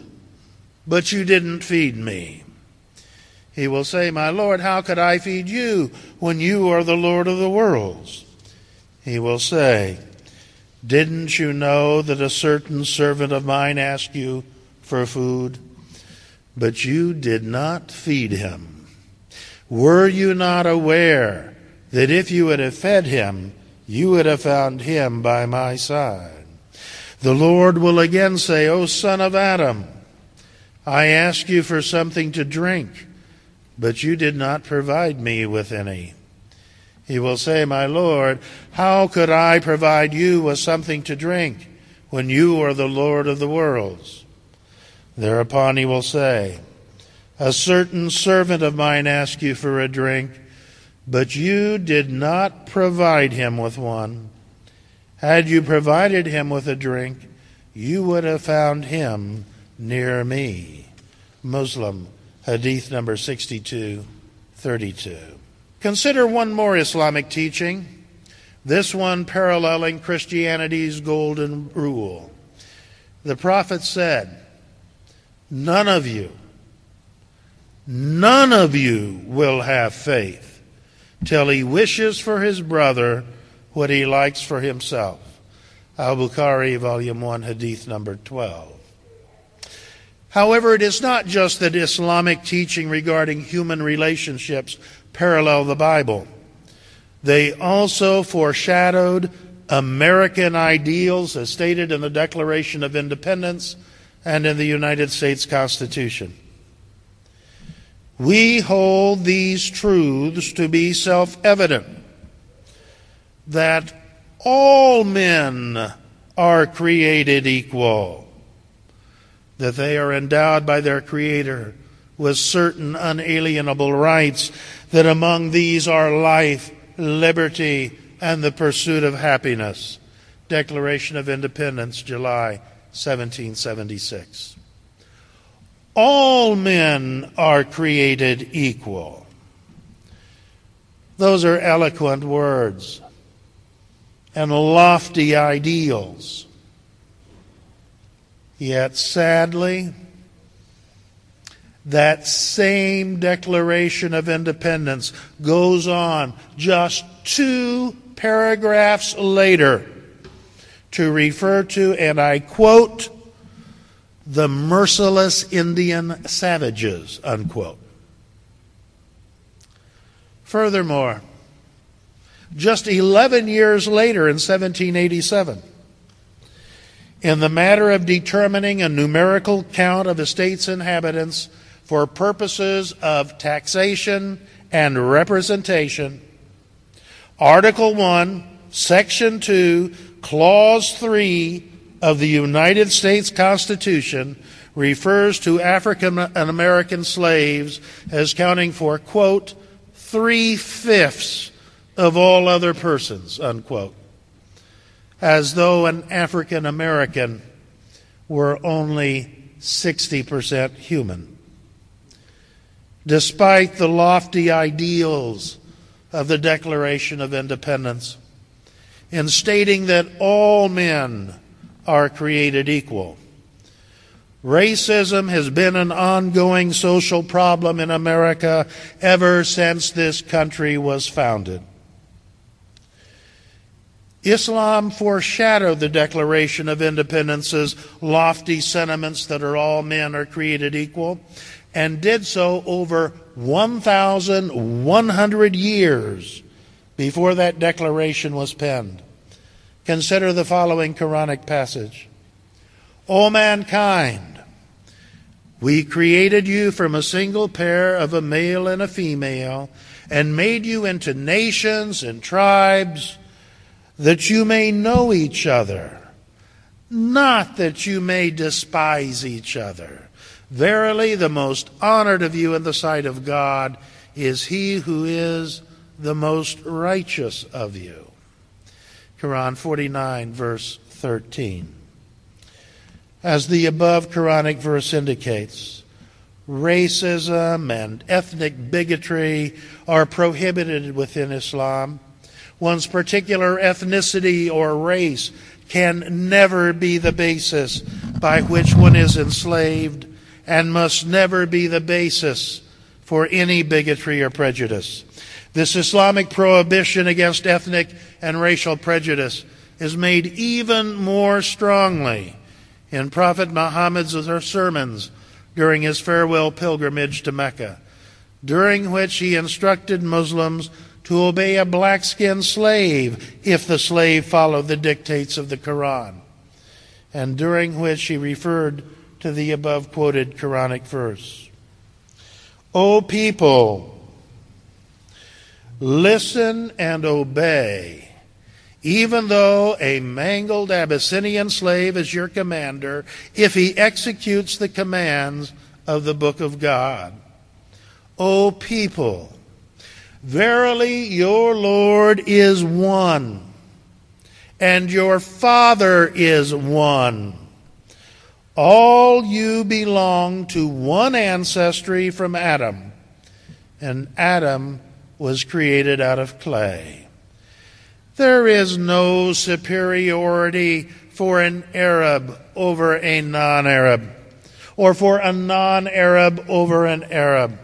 but you didn't feed me. He will say, My Lord, how could I feed you when you are the Lord of the worlds? He will say, Didn't you know that a certain servant of mine asked you for food, but you did not feed him? Were you not aware that if you had fed him, you would have found him by my side? The Lord will again say, O son of Adam, I asked you for something to drink, but you did not provide me with any. He will say, My Lord, how could I provide you with something to drink when you are the Lord of the worlds? Thereupon he will say, A certain servant of mine asked you for a drink, but you did not provide him with one. Had you provided him with a drink, you would have found him near me. Muslim, Hadith number 6232. Consider one more Islamic teaching, this one paralleling Christianity's golden rule. The Prophet said, None of you, none of you will have faith till he wishes for his brother what he likes for himself. Al Bukhari, Volume 1, Hadith number 12. However, it is not just that Islamic teaching regarding human relationships parallel the Bible. They also foreshadowed American ideals as stated in the Declaration of Independence and in the United States Constitution. We hold these truths to be self evident that all men are created equal, that they are endowed by their Creator with certain unalienable rights, that among these are life, liberty, and the pursuit of happiness. Declaration of Independence, July 1776. All men are created equal. Those are eloquent words and lofty ideals. Yet, sadly, that same Declaration of Independence goes on just two paragraphs later to refer to, and I quote, the merciless Indian savages, unquote. Furthermore, just 11 years later in 1787, in the matter of determining a numerical count of a state's inhabitants for purposes of taxation and representation, Article 1, Section 2, Clause 3 of the United States Constitution refers to African and American slaves as counting for, quote, three fifths of all other persons, unquote, as though an African American were only 60% human. Despite the lofty ideals of the Declaration of Independence, in stating that all men are created equal. Racism has been an ongoing social problem in America ever since this country was founded. Islam foreshadowed the Declaration of Independence's lofty sentiments that are all men are created equal, and did so over 1,100 years before that declaration was penned. Consider the following Quranic passage O mankind, we created you from a single pair of a male and a female, and made you into nations and tribes that you may know each other, not that you may despise each other. Verily, the most honored of you in the sight of God is he who is the most righteous of you. Quran 49, verse 13. As the above Quranic verse indicates, racism and ethnic bigotry are prohibited within Islam. One's particular ethnicity or race can never be the basis by which one is enslaved and must never be the basis for any bigotry or prejudice. This Islamic prohibition against ethnic and racial prejudice is made even more strongly in Prophet Muhammad's sermons during his farewell pilgrimage to Mecca, during which he instructed Muslims to obey a black skinned slave if the slave followed the dictates of the Quran, and during which he referred to the above quoted Quranic verse. O people, listen and obey. Even though a mangled Abyssinian slave is your commander, if he executes the commands of the book of God. O people, verily your Lord is one, and your Father is one. All you belong to one ancestry from Adam, and Adam was created out of clay. There is no superiority for an Arab over a non Arab, or for a non Arab over an Arab,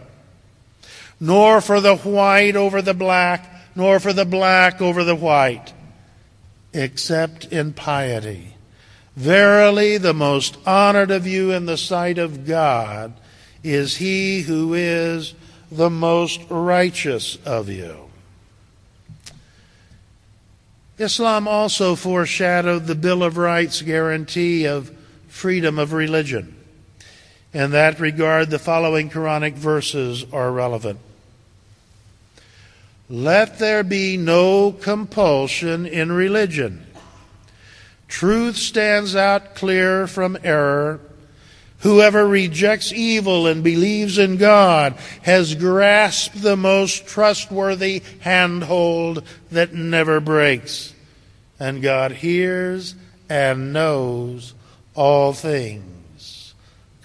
nor for the white over the black, nor for the black over the white, except in piety. Verily, the most honored of you in the sight of God is he who is the most righteous of you. Islam also foreshadowed the Bill of Rights guarantee of freedom of religion. In that regard, the following Quranic verses are relevant. Let there be no compulsion in religion Truth stands out clear from error. Whoever rejects evil and believes in God has grasped the most trustworthy handhold that never breaks. And God hears and knows all things.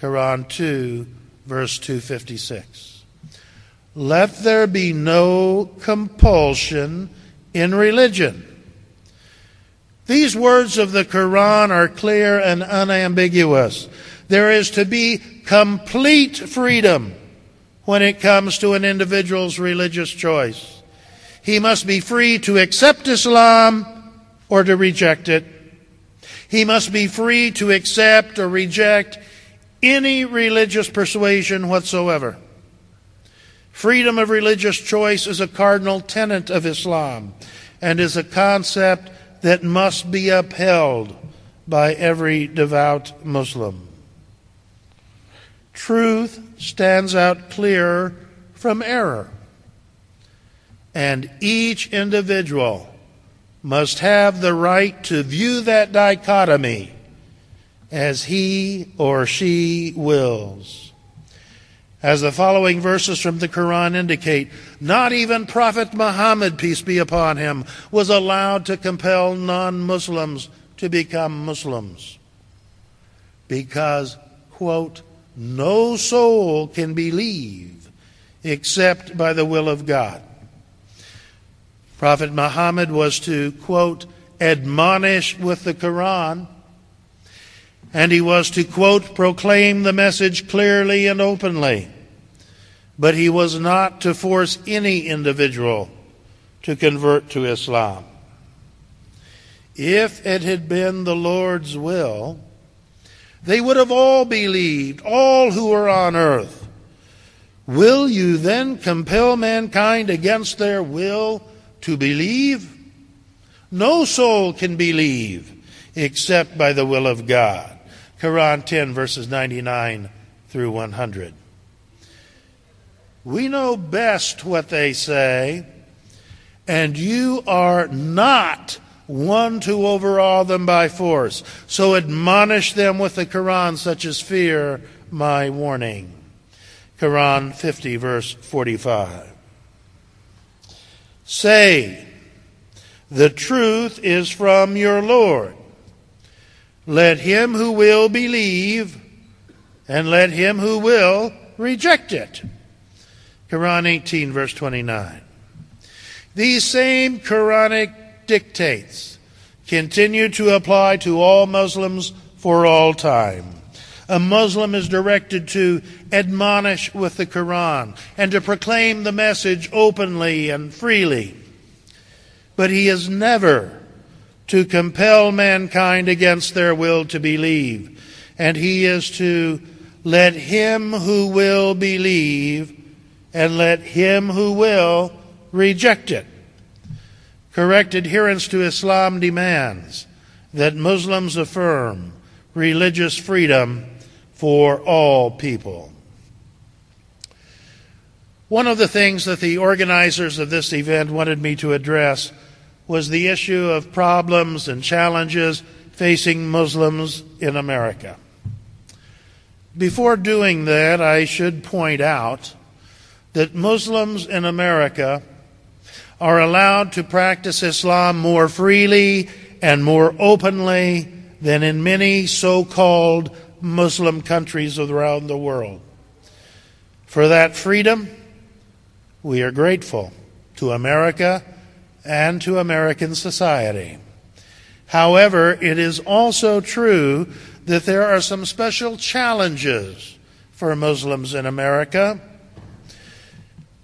Quran 2, verse 256. Let there be no compulsion in religion. These words of the Quran are clear and unambiguous. There is to be complete freedom when it comes to an individual's religious choice. He must be free to accept Islam or to reject it. He must be free to accept or reject any religious persuasion whatsoever. Freedom of religious choice is a cardinal tenet of Islam and is a concept that must be upheld by every devout Muslim. Truth stands out clear from error, and each individual must have the right to view that dichotomy as he or she wills. As the following verses from the Quran indicate, not even Prophet Muhammad, peace be upon him, was allowed to compel non Muslims to become Muslims. Because, quote, no soul can believe except by the will of God. Prophet Muhammad was to, quote, admonish with the Quran and he was to, quote, proclaim the message clearly and openly. But he was not to force any individual to convert to Islam. If it had been the Lord's will, they would have all believed, all who are on earth. Will you then compel mankind against their will to believe? No soul can believe except by the will of God. Quran 10, verses 99 through 100. We know best what they say, and you are not one to overawe them by force. So admonish them with the Quran, such as fear my warning. Quran 50, verse 45. Say, the truth is from your Lord. Let him who will believe, and let him who will reject it. Quran 18, verse 29. These same Quranic dictates continue to apply to all Muslims for all time. A Muslim is directed to admonish with the Quran and to proclaim the message openly and freely. But he is never to compel mankind against their will to believe. And he is to let him who will believe and let him who will reject it. Correct adherence to Islam demands that Muslims affirm religious freedom for all people. One of the things that the organizers of this event wanted me to address was the issue of problems and challenges facing Muslims in America. Before doing that, I should point out that Muslims in America are allowed to practice Islam more freely and more openly than in many so called Muslim countries around the world. For that freedom, we are grateful to America and to American society. However, it is also true that there are some special challenges for Muslims in America.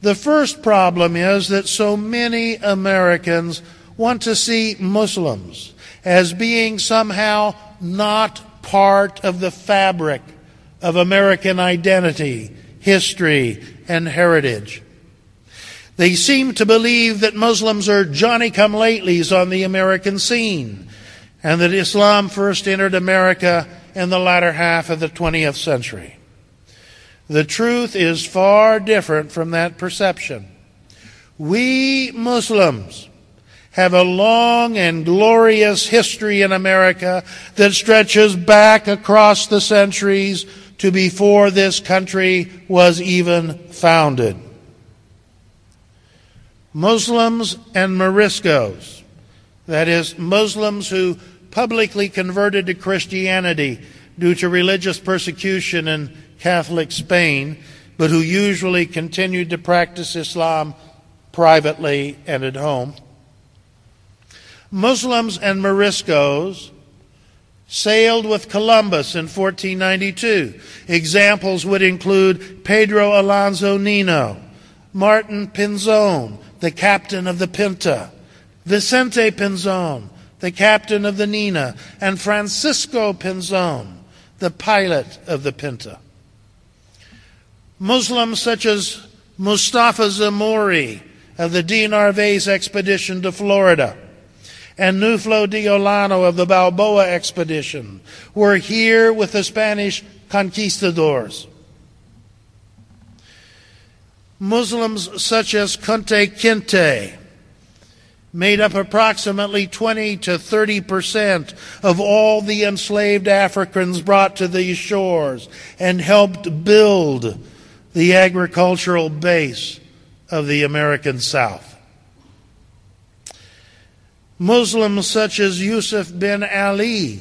The first problem is that so many Americans want to see Muslims as being somehow not part of the fabric of American identity, history, and heritage. They seem to believe that Muslims are Johnny come latelys on the American scene, and that Islam first entered America in the latter half of the 20th century. The truth is far different from that perception. We Muslims have a long and glorious history in America that stretches back across the centuries to before this country was even founded. Muslims and Moriscos, that is, Muslims who publicly converted to Christianity due to religious persecution in Catholic Spain, but who usually continued to practice Islam privately and at home. Muslims and Moriscos sailed with Columbus in 1492. Examples would include Pedro Alonso Nino, Martin Pinzon, the captain of the Pinta, Vicente Pinzon, the captain of the Nina, and Francisco Pinzon, the pilot of the Pinta. Muslims such as Mustafa Zamori of the D. Expedition to Florida, and Nuflo de Olano of the Balboa expedition were here with the Spanish conquistadors. Muslims such as Kunta Kinte made up approximately 20 to 30 percent of all the enslaved Africans brought to these shores and helped build the agricultural base of the American South. Muslims such as Yusuf bin Ali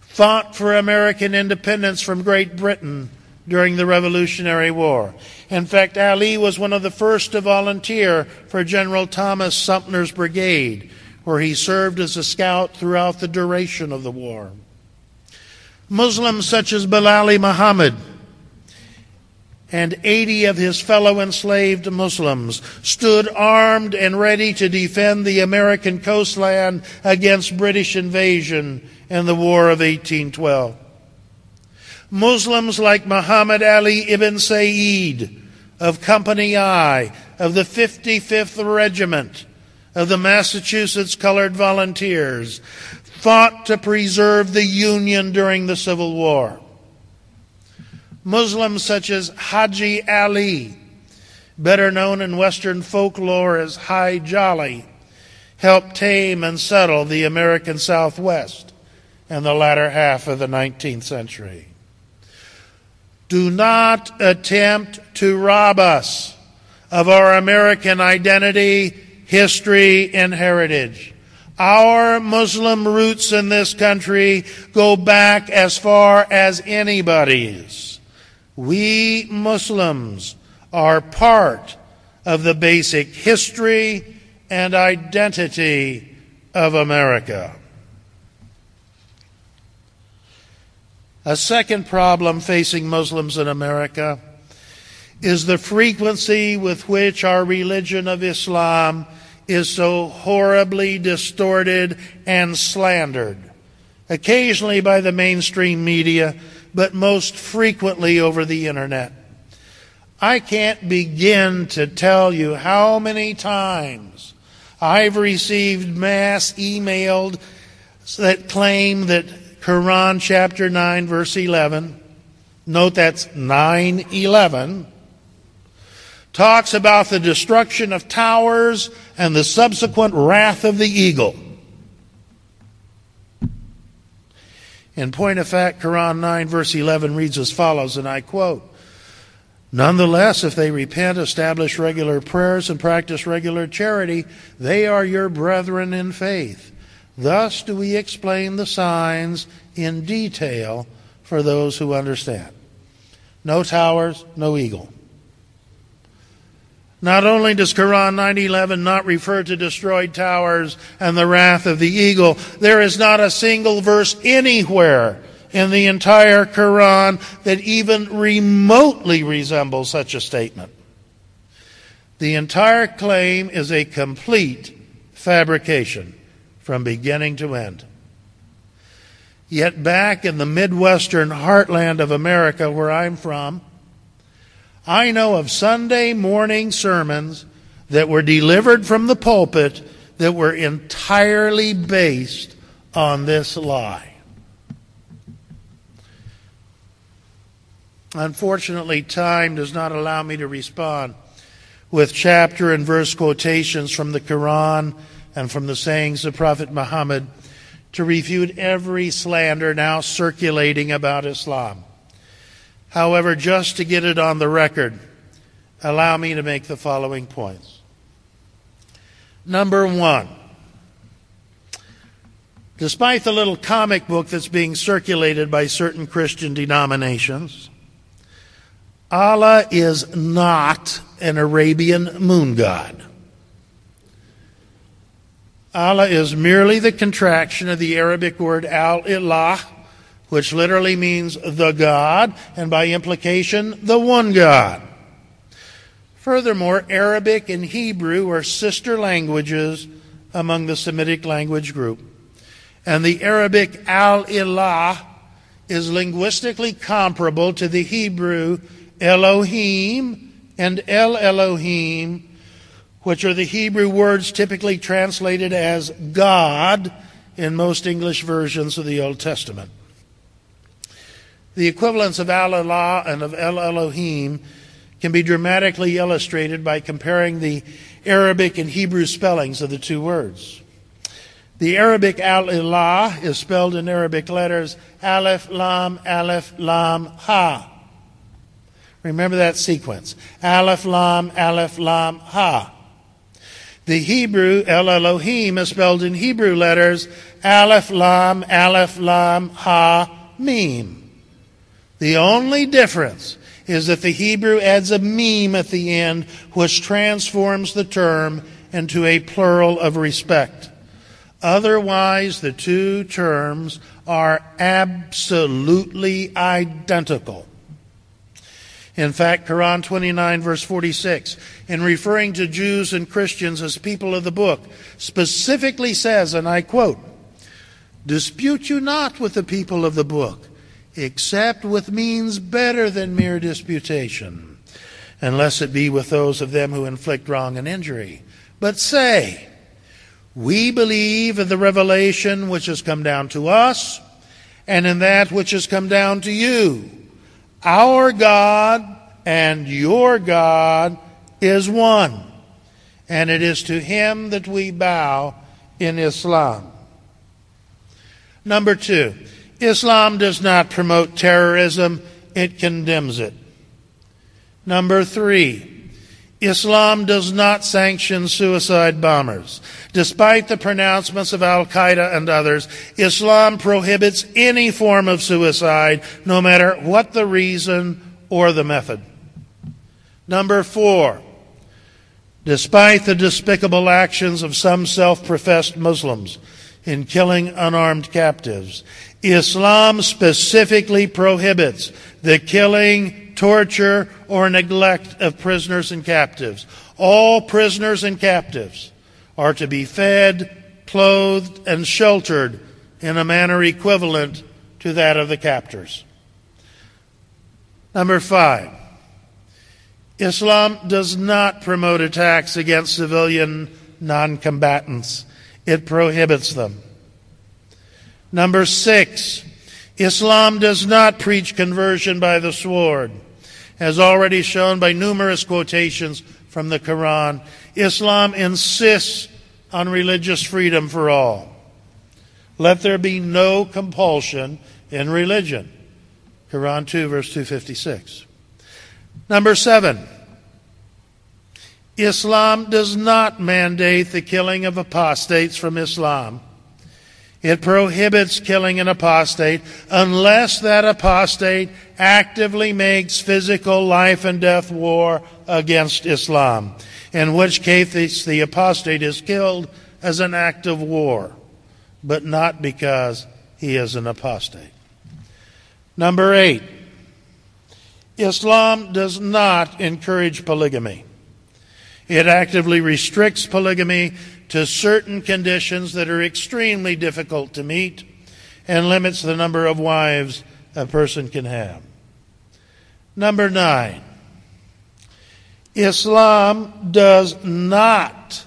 fought for American independence from Great Britain during the Revolutionary War. In fact, Ali was one of the first to volunteer for General Thomas Sumter's brigade, where he served as a scout throughout the duration of the war. Muslims such as Bilali Muhammad and 80 of his fellow enslaved Muslims stood armed and ready to defend the American coastland against British invasion in the War of 1812. Muslims like Muhammad Ali ibn Said of Company I of the 55th Regiment of the Massachusetts Colored Volunteers fought to preserve the Union during the Civil War. Muslims such as Haji Ali, better known in Western folklore as Hi Jolly, helped tame and settle the American Southwest in the latter half of the 19th century. Do not attempt to rob us of our American identity, history, and heritage. Our Muslim roots in this country go back as far as anybody's. We Muslims are part of the basic history and identity of America. A second problem facing Muslims in America is the frequency with which our religion of Islam is so horribly distorted and slandered, occasionally by the mainstream media, but most frequently over the internet. I can't begin to tell you how many times I've received mass emailed that claim that Quran chapter 9 verse 11 note that's 911 talks about the destruction of towers and the subsequent wrath of the eagle. In point of fact, Quran 9, verse 11 reads as follows, and I quote Nonetheless, if they repent, establish regular prayers, and practice regular charity, they are your brethren in faith. Thus do we explain the signs in detail for those who understand. No towers, no eagle. Not only does Quran 9:11 not refer to destroyed towers and the wrath of the eagle, there is not a single verse anywhere in the entire Quran that even remotely resembles such a statement. The entire claim is a complete fabrication from beginning to end. Yet back in the Midwestern heartland of America, where I'm from, I know of Sunday morning sermons that were delivered from the pulpit that were entirely based on this lie. Unfortunately, time does not allow me to respond with chapter and verse quotations from the Quran and from the sayings of Prophet Muhammad to refute every slander now circulating about Islam. However, just to get it on the record, allow me to make the following points. Number one, despite the little comic book that's being circulated by certain Christian denominations, Allah is not an Arabian moon god. Allah is merely the contraction of the Arabic word al ilah, which literally means the God, and by implication, the one God. Furthermore, Arabic and Hebrew are sister languages among the Semitic language group. And the Arabic al ilah is linguistically comparable to the Hebrew Elohim and El Elohim, which are the Hebrew words typically translated as God in most English versions of the Old Testament. The equivalence of Al Ilah and of El Elohim can be dramatically illustrated by comparing the Arabic and Hebrew spellings of the two words. The Arabic Al Ilah is spelled in Arabic letters Aleph, Lam, Aleph, Lam, Ha. Remember that sequence. Aleph, Lam, Aleph, Lam, Ha. The Hebrew El Elohim is spelled in Hebrew letters Aleph, Lam, Aleph, Lam, Ha, Mim. The only difference is that the Hebrew adds a mim at the end, which transforms the term into a plural of respect. Otherwise, the two terms are absolutely identical. In fact, Quran 29, verse 46, in referring to Jews and Christians as people of the book, specifically says, and I quote, Dispute you not with the people of the book except with means better than mere disputation, unless it be with those of them who inflict wrong and injury. But say, we believe in the revelation which has come down to us, and in that which has come down to you. Our God and your God is one, and it is to him that we bow in Islam. Number two, Islam does not promote terrorism, it condemns it. Number three, Islam does not sanction suicide bombers. Despite the pronouncements of Al Qaeda and others, Islam prohibits any form of suicide, no matter what the reason or the method. Number four, despite the despicable actions of some self professed Muslims in killing unarmed captives, Islam specifically prohibits the killing, torture, or neglect of prisoners and captives. All prisoners and captives are to be fed, clothed, and sheltered in a manner equivalent to that of the captors. Number five, Islam does not promote attacks against civilian non combatants, it prohibits them. Number six, Islam does not preach conversion by the sword. As already shown by numerous quotations from the Quran, Islam insists on religious freedom for all. Let there be no compulsion in religion. Quran 2, verse 256. Number seven, Islam does not mandate the killing of apostates from Islam. It prohibits killing an apostate unless that apostate actively makes physical life and death war against Islam, in which case the apostate is killed as an act of war, but not because he is an apostate. Number eight, Islam does not encourage polygamy. It actively restricts polygamy to certain conditions that are extremely difficult to meet and limits the number of wives a person can have. Number nine, Islam does not,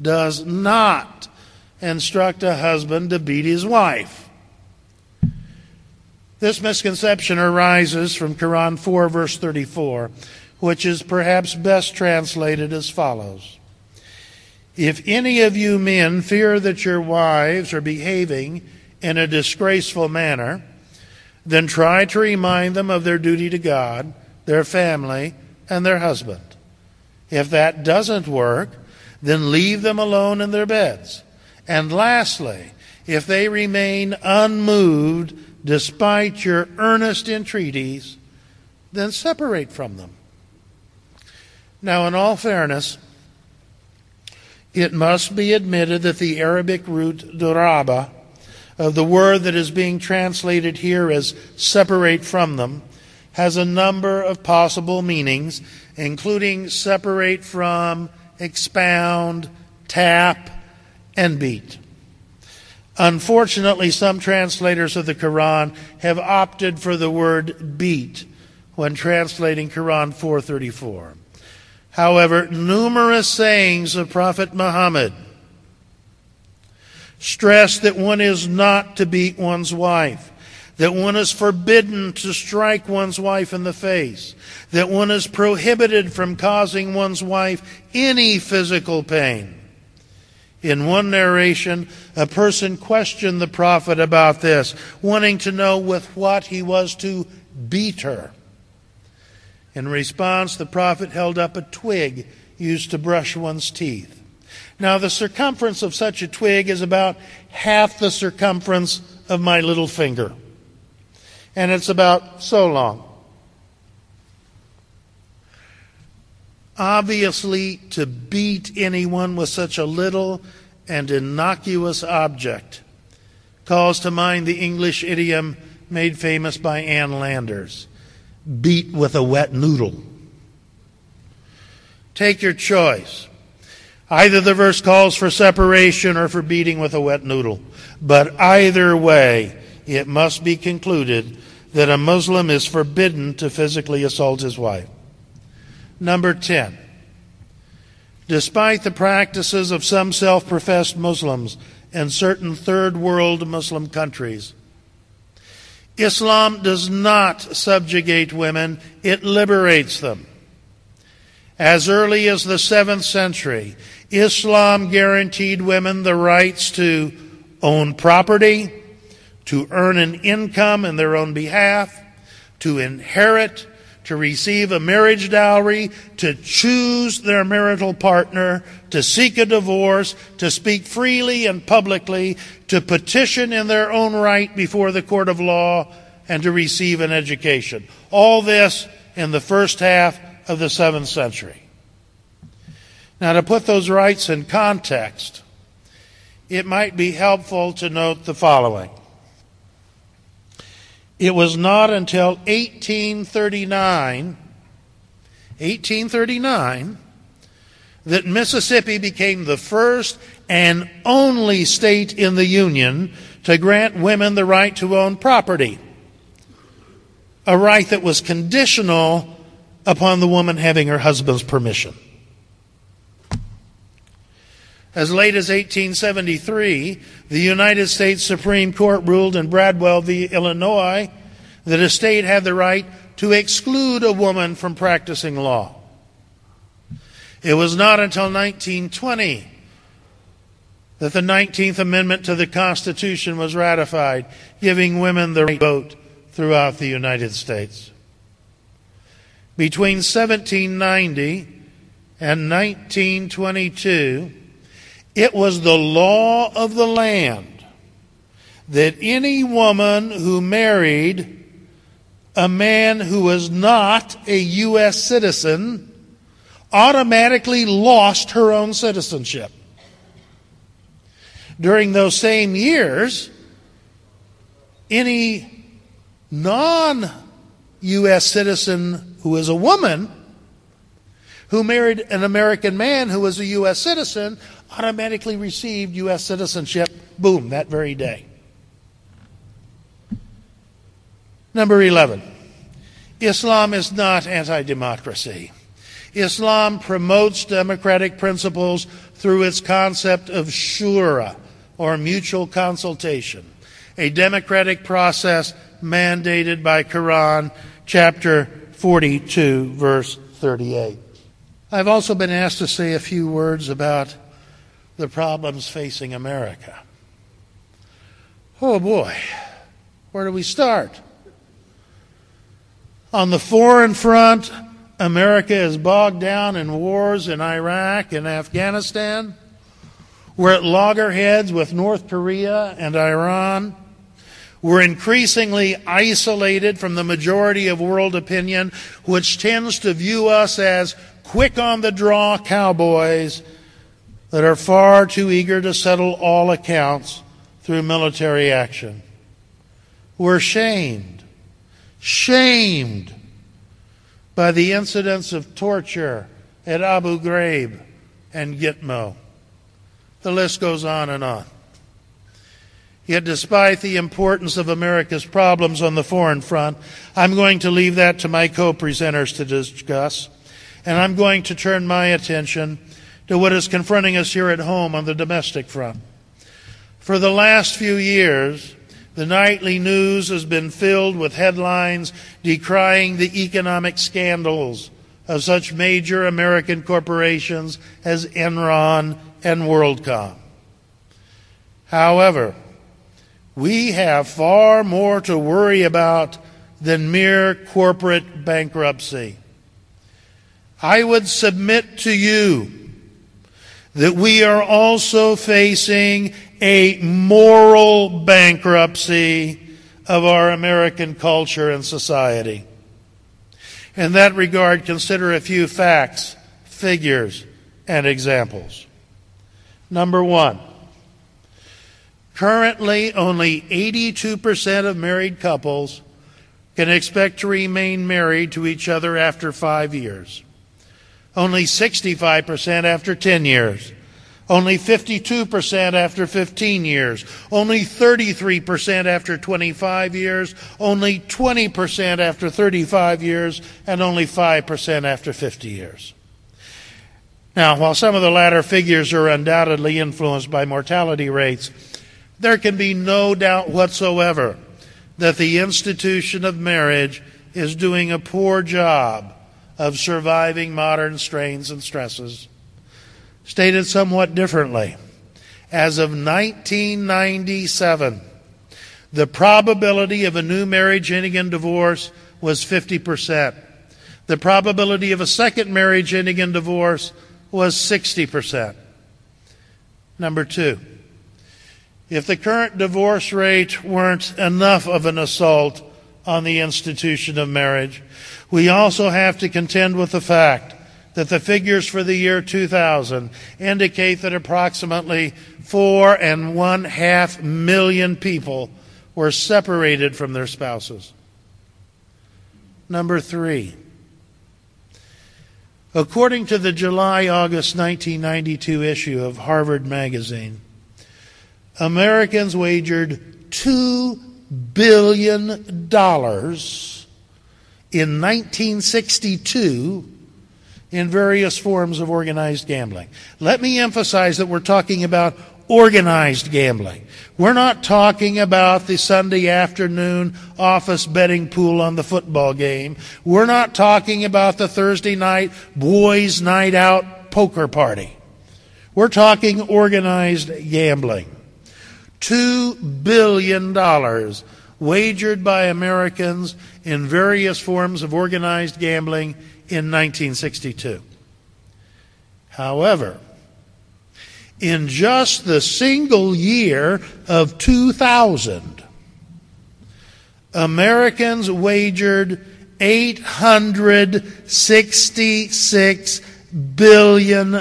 does not instruct a husband to beat his wife. This misconception arises from Quran 4, verse 34, which is perhaps best translated as follows If any of you men fear that your wives are behaving in a disgraceful manner, then try to remind them of their duty to God, their family, and their husband. If that doesn't work, then leave them alone in their beds. And lastly, if they remain unmoved, despite your earnest entreaties, then separate from them. Now, in all fairness, it must be admitted that the Arabic root duraba of the word that is being translated here as separate from them has a number of possible meanings, including separate from, expound, tap, and beat. Unfortunately, some translators of the Quran have opted for the word beat when translating Quran 434. However, numerous sayings of Prophet Muhammad stress that one is not to beat one's wife, that one is forbidden to strike one's wife in the face, that one is prohibited from causing one's wife any physical pain. In one narration, a person questioned the prophet about this, wanting to know with what he was to beat her. In response, the prophet held up a twig used to brush one's teeth. Now, the circumference of such a twig is about half the circumference of my little finger. And it's about so long. Obviously, to beat anyone with such a little and innocuous object calls to mind the English idiom made famous by Ann Landers beat with a wet noodle. Take your choice. Either the verse calls for separation or for beating with a wet noodle. But either way, it must be concluded that a Muslim is forbidden to physically assault his wife. Number 10. Despite the practices of some self professed Muslims in certain third world Muslim countries, Islam does not subjugate women, it liberates them. As early as the 7th century, Islam guaranteed women the rights to own property, to earn an income in their own behalf, to inherit, to receive a marriage dowry, to choose their marital partner, to seek a divorce, to speak freely and publicly, to petition in their own right before the court of law, and to receive an education. All this in the first half of the seventh century. Now, to put those rights in context, it might be helpful to note the following. It was not until 1839, 1839, that Mississippi became the first and only state in the Union to grant women the right to own property. A right that was conditional upon the woman having her husband's permission. As late as 1873, the United States Supreme Court ruled in Bradwell v. Illinois that a state had the right to exclude a woman from practicing law. It was not until 1920 that the 19th Amendment to the Constitution was ratified, giving women the right to vote throughout the United States. Between 1790 and 1922, it was the law of the land that any woman who married a man who was not a U.S. citizen automatically lost her own citizenship. During those same years, any non U.S. citizen who is a woman who married an American man who was a U.S. citizen automatically received U.S. citizenship, boom, that very day. Number 11. Islam is not anti democracy. Islam promotes democratic principles through its concept of shura, or mutual consultation, a democratic process mandated by Quran chapter 42, verse 38. I've also been asked to say a few words about the problems facing America. Oh boy, where do we start? On the foreign front, America is bogged down in wars in Iraq and Afghanistan. We're at loggerheads with North Korea and Iran. We're increasingly isolated from the majority of world opinion, which tends to view us as quick on the draw cowboys that are far too eager to settle all accounts through military action. We're shamed, shamed by the incidents of torture at Abu Ghraib and Gitmo. The list goes on and on. Yet, despite the importance of America's problems on the foreign front, I'm going to leave that to my co presenters to discuss, and I'm going to turn my attention to what is confronting us here at home on the domestic front. For the last few years, the nightly news has been filled with headlines decrying the economic scandals of such major American corporations as Enron and WorldCom. However, we have far more to worry about than mere corporate bankruptcy. I would submit to you that we are also facing a moral bankruptcy of our American culture and society. In that regard, consider a few facts, figures, and examples. Number one, currently only 82% of married couples can expect to remain married to each other after five years only 65% after 10 years, only 52% after 15 years, only 33% after 25 years, only 20% after 35 years, and only 5% after 50 years. Now, while some of the latter figures are undoubtedly influenced by mortality rates, there can be no doubt whatsoever that the institution of marriage is doing a poor job of surviving modern strains and stresses. Stated somewhat differently, as of 1997, the probability of a new marriage ending in divorce was 50%. The probability of a second marriage ending in divorce was 60%. Number two, if the current divorce rate weren't enough of an assault on the institution of marriage, we also have to contend with the fact that the figures for the year 2000 indicate that approximately four and one half million people were separated from their spouses. Number three, according to the July August 1992 issue of Harvard Magazine, Americans wagered $2 billion dollars in 1962 in various forms of organized gambling. Let me emphasize that we're talking about organized gambling. We're not talking about the Sunday afternoon office betting pool on the football game. We're not talking about the Thursday night boys' night out poker party. We're talking organized gambling. $2 billion wagered by Americans in various forms of organized gambling in 1962. However, in just the single year of 2000, Americans wagered $866 billion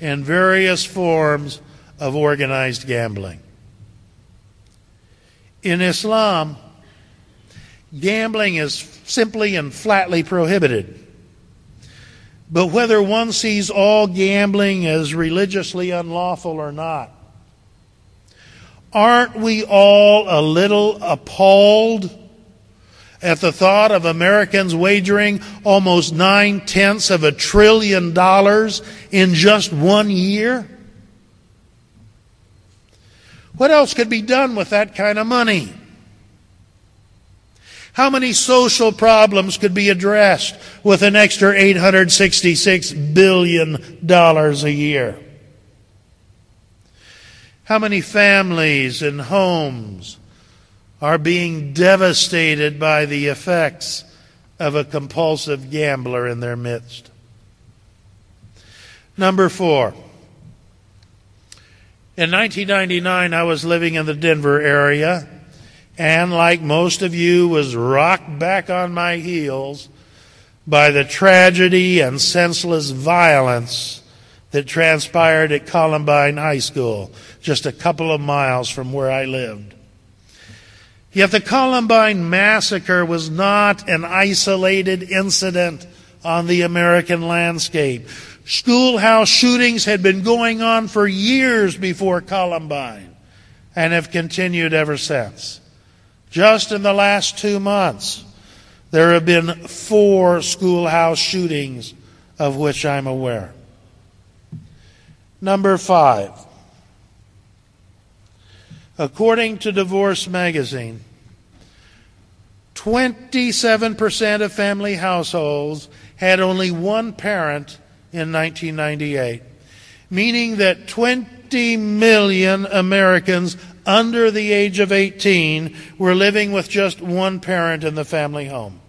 in various forms of organized gambling. In Islam, gambling is simply and flatly prohibited. But whether one sees all gambling as religiously unlawful or not, aren't we all a little appalled at the thought of Americans wagering almost nine tenths of a trillion dollars in just one year? What else could be done with that kind of money? How many social problems could be addressed with an extra $866 billion a year? How many families and homes are being devastated by the effects of a compulsive gambler in their midst? Number four. In 1999, I was living in the Denver area, and like most of you, was rocked back on my heels by the tragedy and senseless violence that transpired at Columbine High School, just a couple of miles from where I lived. Yet the Columbine massacre was not an isolated incident on the American landscape. Schoolhouse shootings had been going on for years before Columbine and have continued ever since. Just in the last two months, there have been four schoolhouse shootings of which I'm aware. Number five. According to Divorce Magazine, 27% of family households had only one parent in 1998, meaning that 20 million Americans under the age of 18 were living with just one parent in the family home.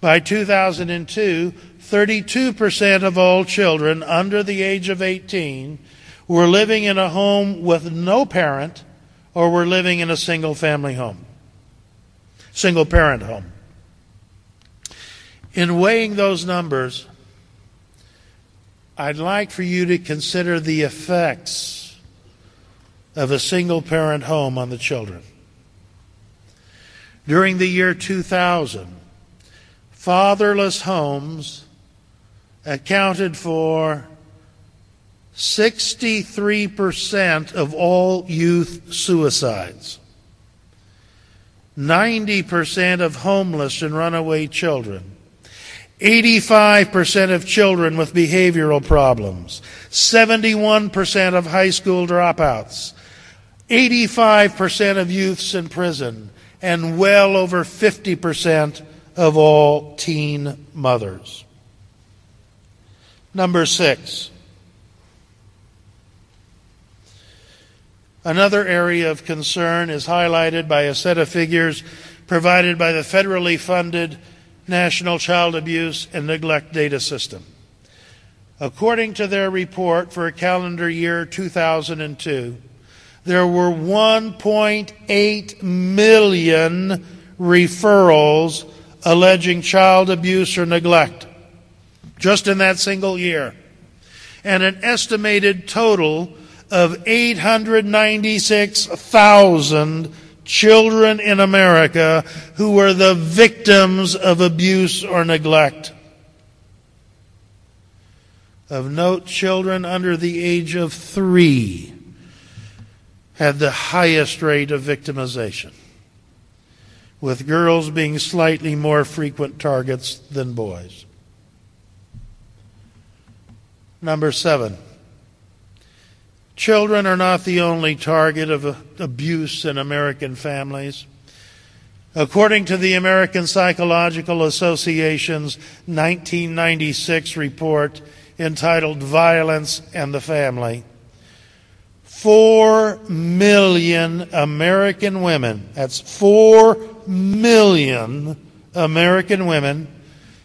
By 2002, 32% of all children under the age of 18 were living in a home with no parent or were living in a single family home, single parent home. In weighing those numbers, I'd like for you to consider the effects of a single parent home on the children. During the year 2000, fatherless homes accounted for 63% of all youth suicides, 90% of homeless and runaway children, 85% of children with behavioral problems, 71% of high school dropouts, 85% of youths in prison, and well over 50% of all teen mothers. Number six. Another area of concern is highlighted by a set of figures provided by the federally funded National Child Abuse and Neglect Data System. According to their report for calendar year 2002, there were 1.8 million referrals alleging child abuse or neglect just in that single year, and an estimated total of 896,000 children in America who were the victims of abuse or neglect. Of note, children under the age of three had the highest rate of victimization, with girls being slightly more frequent targets than boys. Number seven. Children are not the only target of uh, abuse in American families. According to the American Psychological Association's 1996 report entitled Violence and the Family, 4 million American women, that's 4 million American women,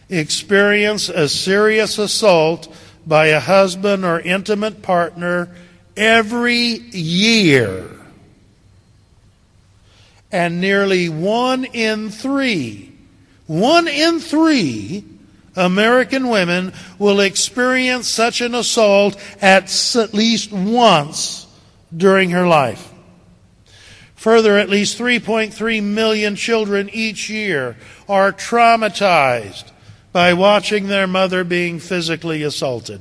experience a serious assault by a husband or intimate partner every year. And nearly one in three, one in three American women will experience such an assault at least once during her life. Further, at least 3.3 million children each year are traumatized by watching their mother being physically assaulted.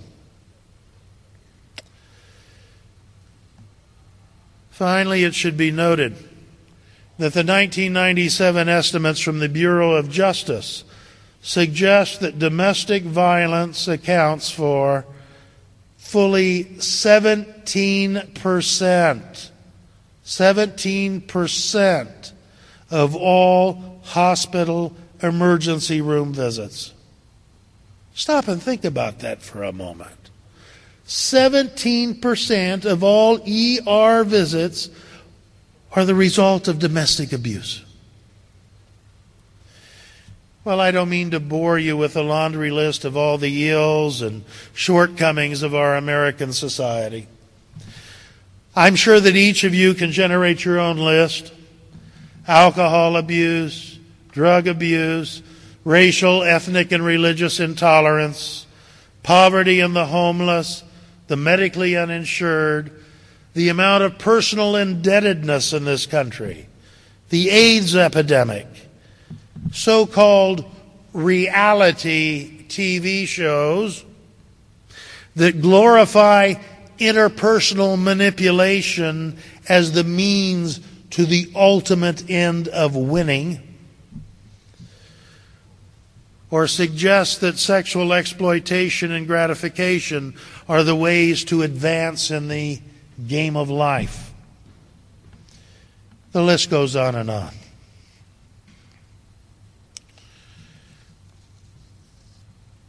Finally, it should be noted that the 1997 estimates from the Bureau of Justice suggest that domestic violence accounts for fully 17%. 17% of all hospital emergency room visits. Stop and think about that for a moment. 17% of all ER visits are the result of domestic abuse. Well, I don't mean to bore you with a laundry list of all the ills and shortcomings of our American society. I'm sure that each of you can generate your own list alcohol abuse, drug abuse, racial, ethnic, and religious intolerance, poverty and the homeless, the medically uninsured, the amount of personal indebtedness in this country, the AIDS epidemic, so called reality TV shows that glorify interpersonal manipulation as the means to the ultimate end of winning or suggest that sexual exploitation and gratification are the ways to advance in the game of life. The list goes on and on.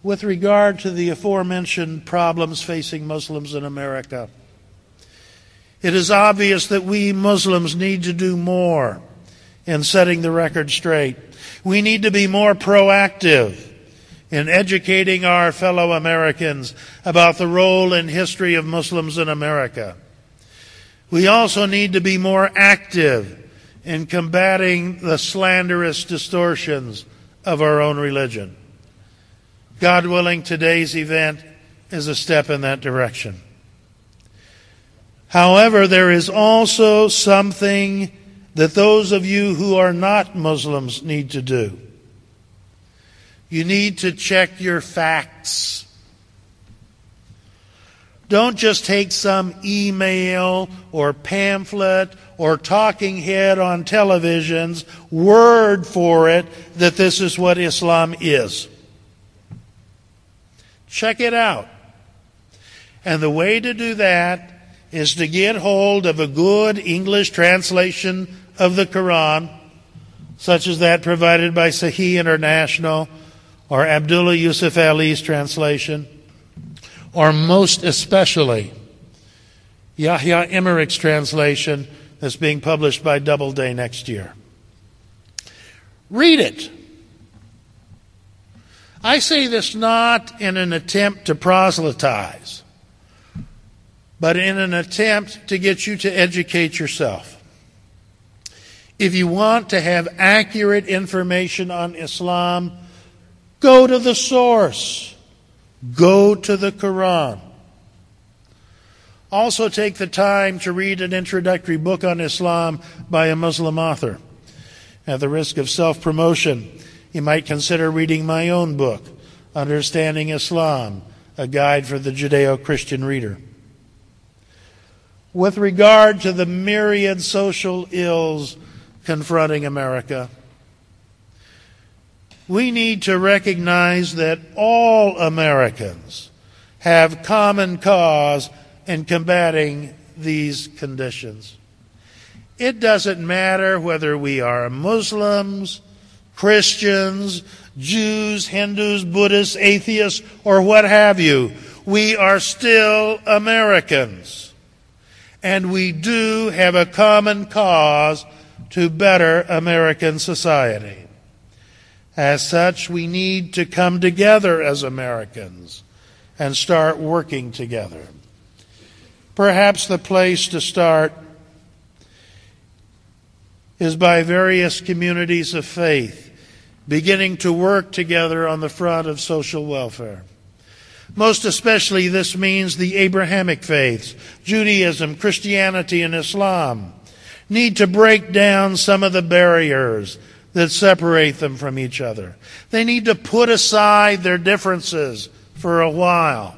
With regard to the aforementioned problems facing Muslims in America, it is obvious that we Muslims need to do more in setting the record straight. We need to be more proactive in educating our fellow Americans about the role and history of Muslims in America. We also need to be more active in combating the slanderous distortions of our own religion. God willing, today's event is a step in that direction. However, there is also something that those of you who are not Muslims need to do. You need to check your facts. Don't just take some email or pamphlet or talking head on television's word for it that this is what Islam is. Check it out. And the way to do that is to get hold of a good English translation of the Quran, such as that provided by Sahih International or Abdullah Yusuf Ali's translation, or most especially, Yahya Emerick's translation that's being published by Doubleday next year. Read it. I say this not in an attempt to proselytize, but in an attempt to get you to educate yourself. If you want to have accurate information on Islam, go to the source. Go to the Quran. Also, take the time to read an introductory book on Islam by a Muslim author. At the risk of self promotion, you might consider reading my own book, Understanding Islam, a guide for the Judeo Christian reader. With regard to the myriad social ills confronting America, we need to recognize that all Americans have common cause in combating these conditions. It doesn't matter whether we are Muslims, Christians, Jews, Hindus, Buddhists, atheists, or what have you. We are still Americans. And we do have a common cause to better American society. As such, we need to come together as Americans and start working together. Perhaps the place to start is by various communities of faith beginning to work together on the front of social welfare. Most especially, this means the Abrahamic faiths, Judaism, Christianity, and Islam, need to break down some of the barriers that separate them from each other. They need to put aside their differences for a while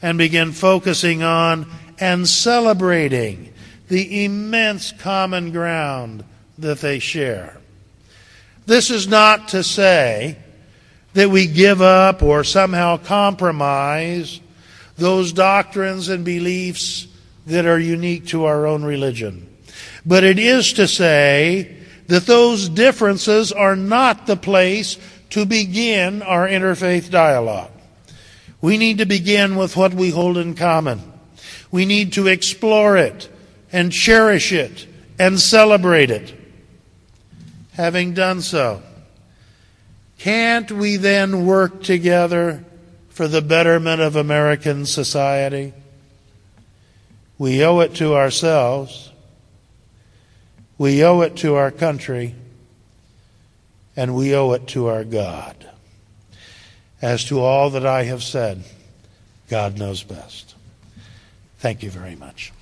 and begin focusing on and celebrating the immense common ground that they share. This is not to say that we give up or somehow compromise those doctrines and beliefs that are unique to our own religion. But it is to say that those differences are not the place to begin our interfaith dialogue. We need to begin with what we hold in common. We need to explore it and cherish it and celebrate it. Having done so, can't we then work together for the betterment of American society? We owe it to ourselves, we owe it to our country, and we owe it to our God. As to all that I have said, God knows best. Thank you very much.